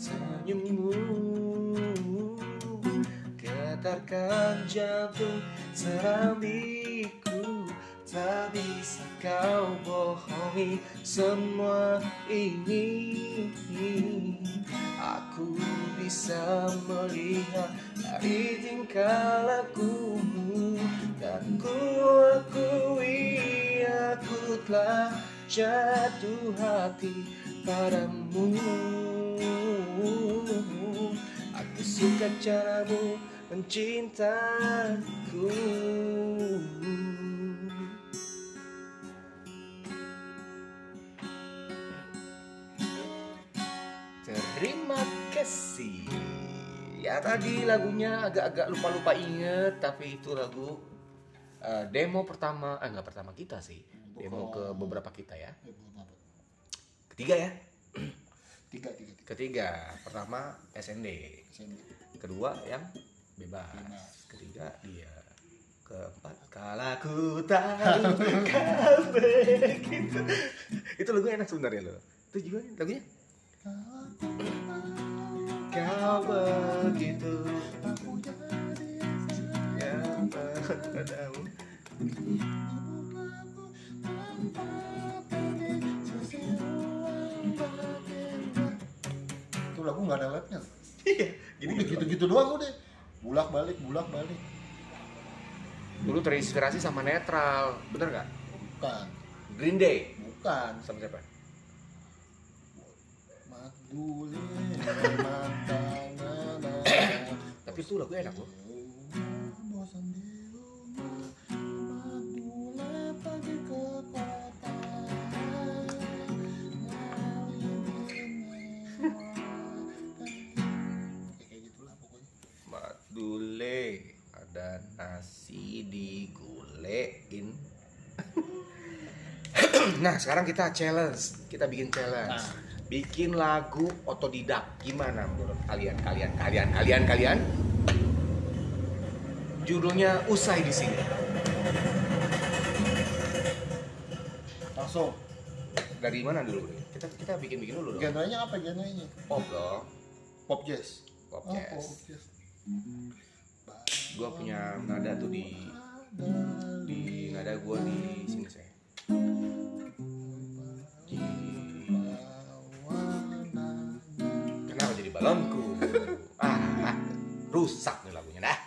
Senyummu Getarkan jantung serambiku Tak bisa kau bohongi semua ini. Aku bisa melihat dari tingkah lakumu. Dan ku akui aku telah jatuh hati padamu. Aku suka caramu mencintaku. Terima kasih. Ya tadi lagunya agak-agak lupa-lupa inget Tapi itu lagu eh, demo pertama Eh nggak pertama kita sih Demo ke beberapa kita ya. Apa. Ketiga ya? Tiga, tiga, tiga. Ketiga. Pertama SND. Kedua yang bebas. Bebas. Ketiga dia. Keempat Kala ku tahu kau begitu. Itu lagu enak sebenarnya loh. Itu juga lagunya? Kau begitu. Yang padamu Itu lagu nggak ada labnya. Iya Gini Udah gitu-gitu doang udah. Bulak balik, bulak balik. Dulu terinspirasi sama netral Bener gak? Bukan, Green Day bukan. Sama siapa? Madule matanya Tapi itu lagu enak loh Bosan di rumah Madule Madule Ada nasi digulein Nah sekarang kita challenge Kita bikin challenge Nah. Bikin lagu otodidak Gimana menurut kalian? Kalian, kalian, kalian, kalian Judulnya usai di sini Langsung Dari mana dulu? Kita kita bikin bikin dulu dong. Genrenya apa genrenya? Pop dong. Pop jazz Pop Oh, jazz. pop jazz gue punya nada tuh di di nada gue di sini saya kenapa jadi balonku ah, ah, rusak nih lagunya nah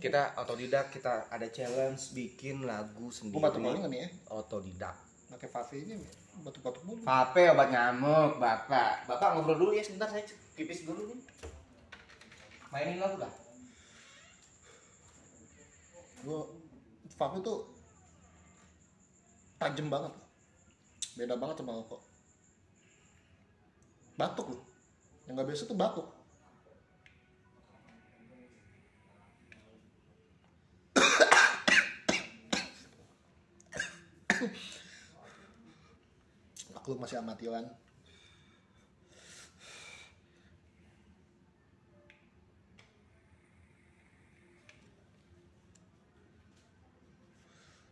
kita otodidak kita ada challenge bikin lagu batuk sendiri nggak nih ya? otodidak Pakai vape ini batuk-batuk mulu. Vape obat nyamuk, Bapak. Bapak ngobrol dulu ya sebentar saya pipis dulu nih. Mainin lagu lah. Gue vape tuh tajam banget. Beda banget sama rokok. Batuk loh. Yang nggak biasa tuh batuk. Maklum masih amatiran.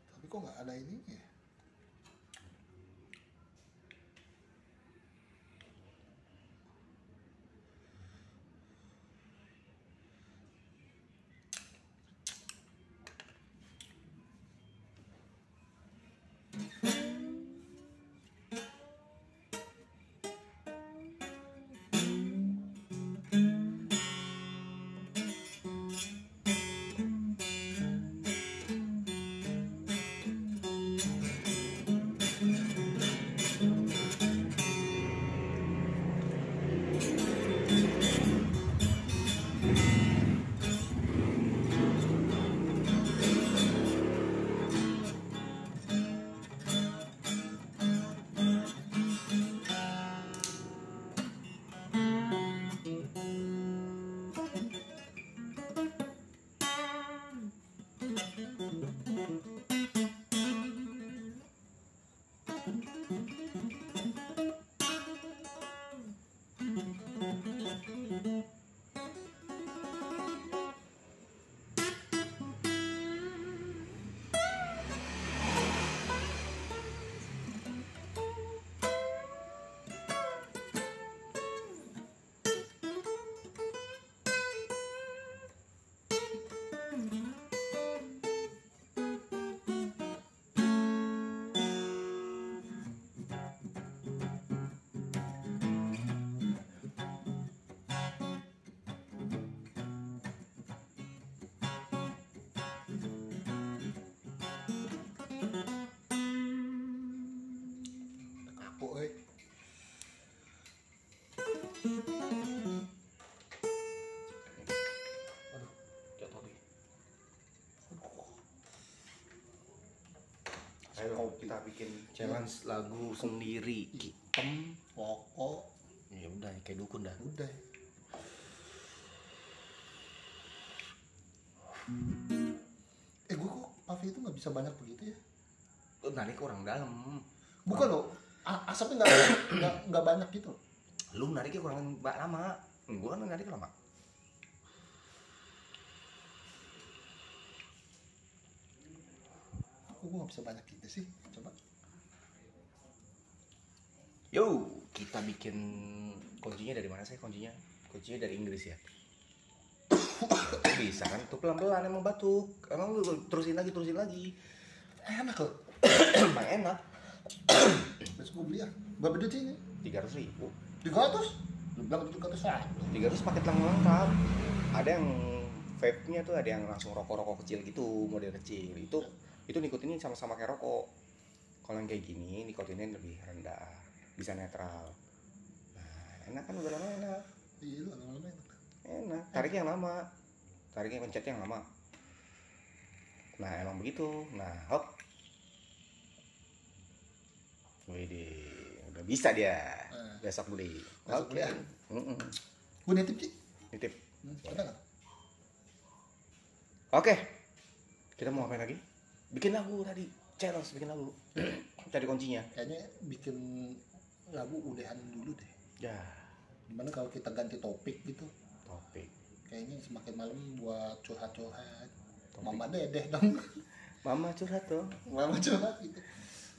Tapi kok nggak ada ini Jatuh. Ayo kita bikin challenge lagu sendiri. Hitam, rokok, Ya udah kayak dukun dah. udah. Eh, gue kok vape itu nggak bisa banyak begitu ya? Narik orang dalam. Bukan loh, asapnya nggak nggak nggak banyak gitu. Lu nariknya kurang lama. Gua kan narik lama. Kok gue nggak bisa banyak gitu sih? Coba. Yo, kita bikin kuncinya dari mana sih kuncinya? Kuncinya dari Inggris ya. Bisa kan? Tuh pelan-pelan emang batuk. Emang lu terusin lagi, terusin lagi. Enak loh. Emang enak. Besok gue beli ya. Berapa duit sih ini? Tiga ratus ribu. Tiga ratus? Lu bilang tiga ratus ah. Tiga ratus paket lang lengkap. Ada yang vape-nya tuh ada yang langsung rokok-rokok kecil gitu, model kecil. Itu itu nikotinnya sama-sama kayak rokok. Kalau yang kayak gini nikotinnya lebih rendah, bisa netral. Nah, enak kan udah lama enak. Iya lama-lama enak. enak tariknya yang lama tariknya pencetnya yang lama nah emang begitu nah hop Wih, udah bisa dia. Besok beli Besok beli, ah. Mm-mm. Gue nitip sih. nitip Hmm, oke kita mau ngapain lagi bikin lagu tadi challenge bikin lagu cari kuncinya Kayaknya bikin lagu udahan dulu deh. ya Gimana kalau kita ganti topik gitu? topik Kayaknya semakin malam buat curhat-curhat. Mama dedeh dong. mama curhat tuh Mama curhat gitu.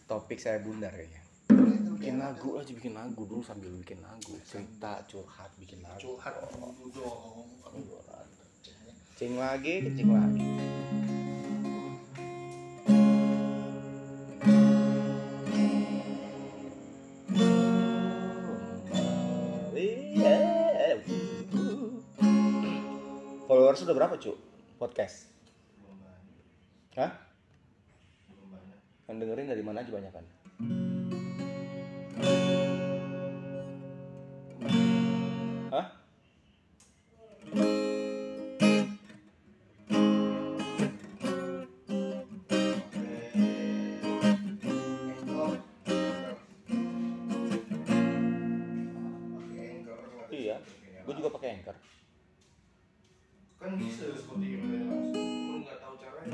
topik saya bundar kayaknya bikin lagu aja bikin lagu dulu sambil bikin lagu cerita curhat bikin lagu Curhat dulu dong. kencing lagi kencing lagi Followers udah berapa cu? Podcast? Hah? Yang dengerin dari mana aja banyak kan? Hah? Iya, gue juga pakai Anchor. kan bisa Spotify langsung lu nggak tahu caranya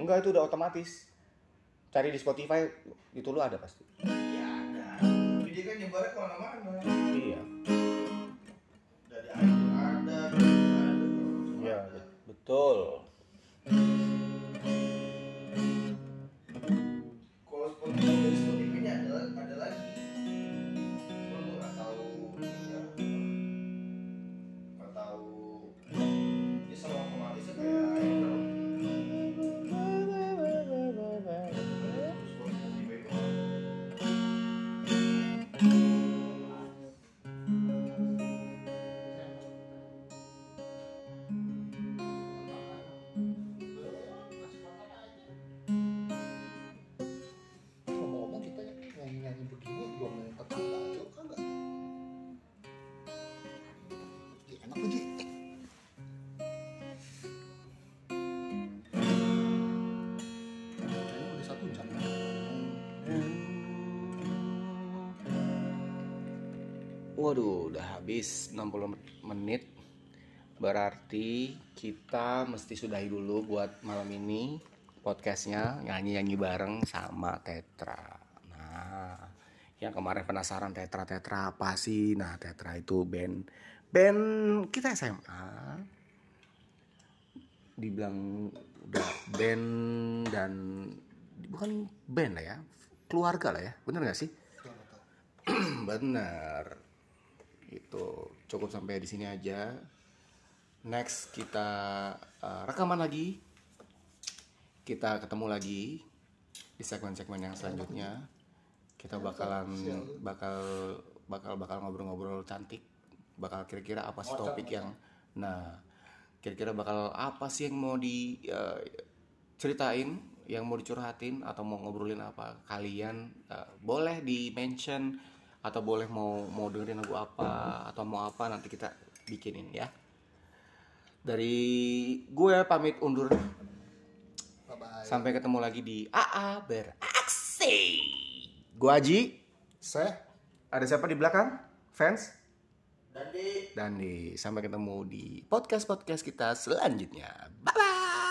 Enggak itu udah otomatis. Cari di Spotify itu lu ada pasti. Ya ada dia kan nyebarnya ke mana-mana Iya. dari iTunes ada dari ada Iya, betul. Habis 60 menit. Berarti kita mesti sudahi dulu buat malam ini podcastnya nyanyi-nyanyi bareng sama Tetra. Nah, yang kemarin penasaran Tetra Tetra apa sih? Nah, Tetra itu band band kita SMA. Dibilang udah band dan bukan band lah ya, keluarga lah ya, bener gak sih? Bener. Itu cukup sampai di sini aja. Next kita uh, rekaman lagi. Kita ketemu lagi di segmen-segmen yang selanjutnya. Kita bakalan bakal bakal bakal ngobrol-ngobrol cantik. Bakal kira-kira apa sih topik yang nah kira-kira bakal apa sih yang mau di uh, ceritain yang mau dicurhatin atau mau ngobrolin apa kalian uh, boleh di mention atau boleh mau mau dengerin lagu apa atau mau apa nanti kita bikinin ya. Dari gue pamit undur. Bye bye sampai ketemu lagi di AA beraksi. Gue Aji. Seh. Ada siapa di belakang? Fans? Dan di dan di sampai ketemu di podcast podcast kita selanjutnya. Bye bye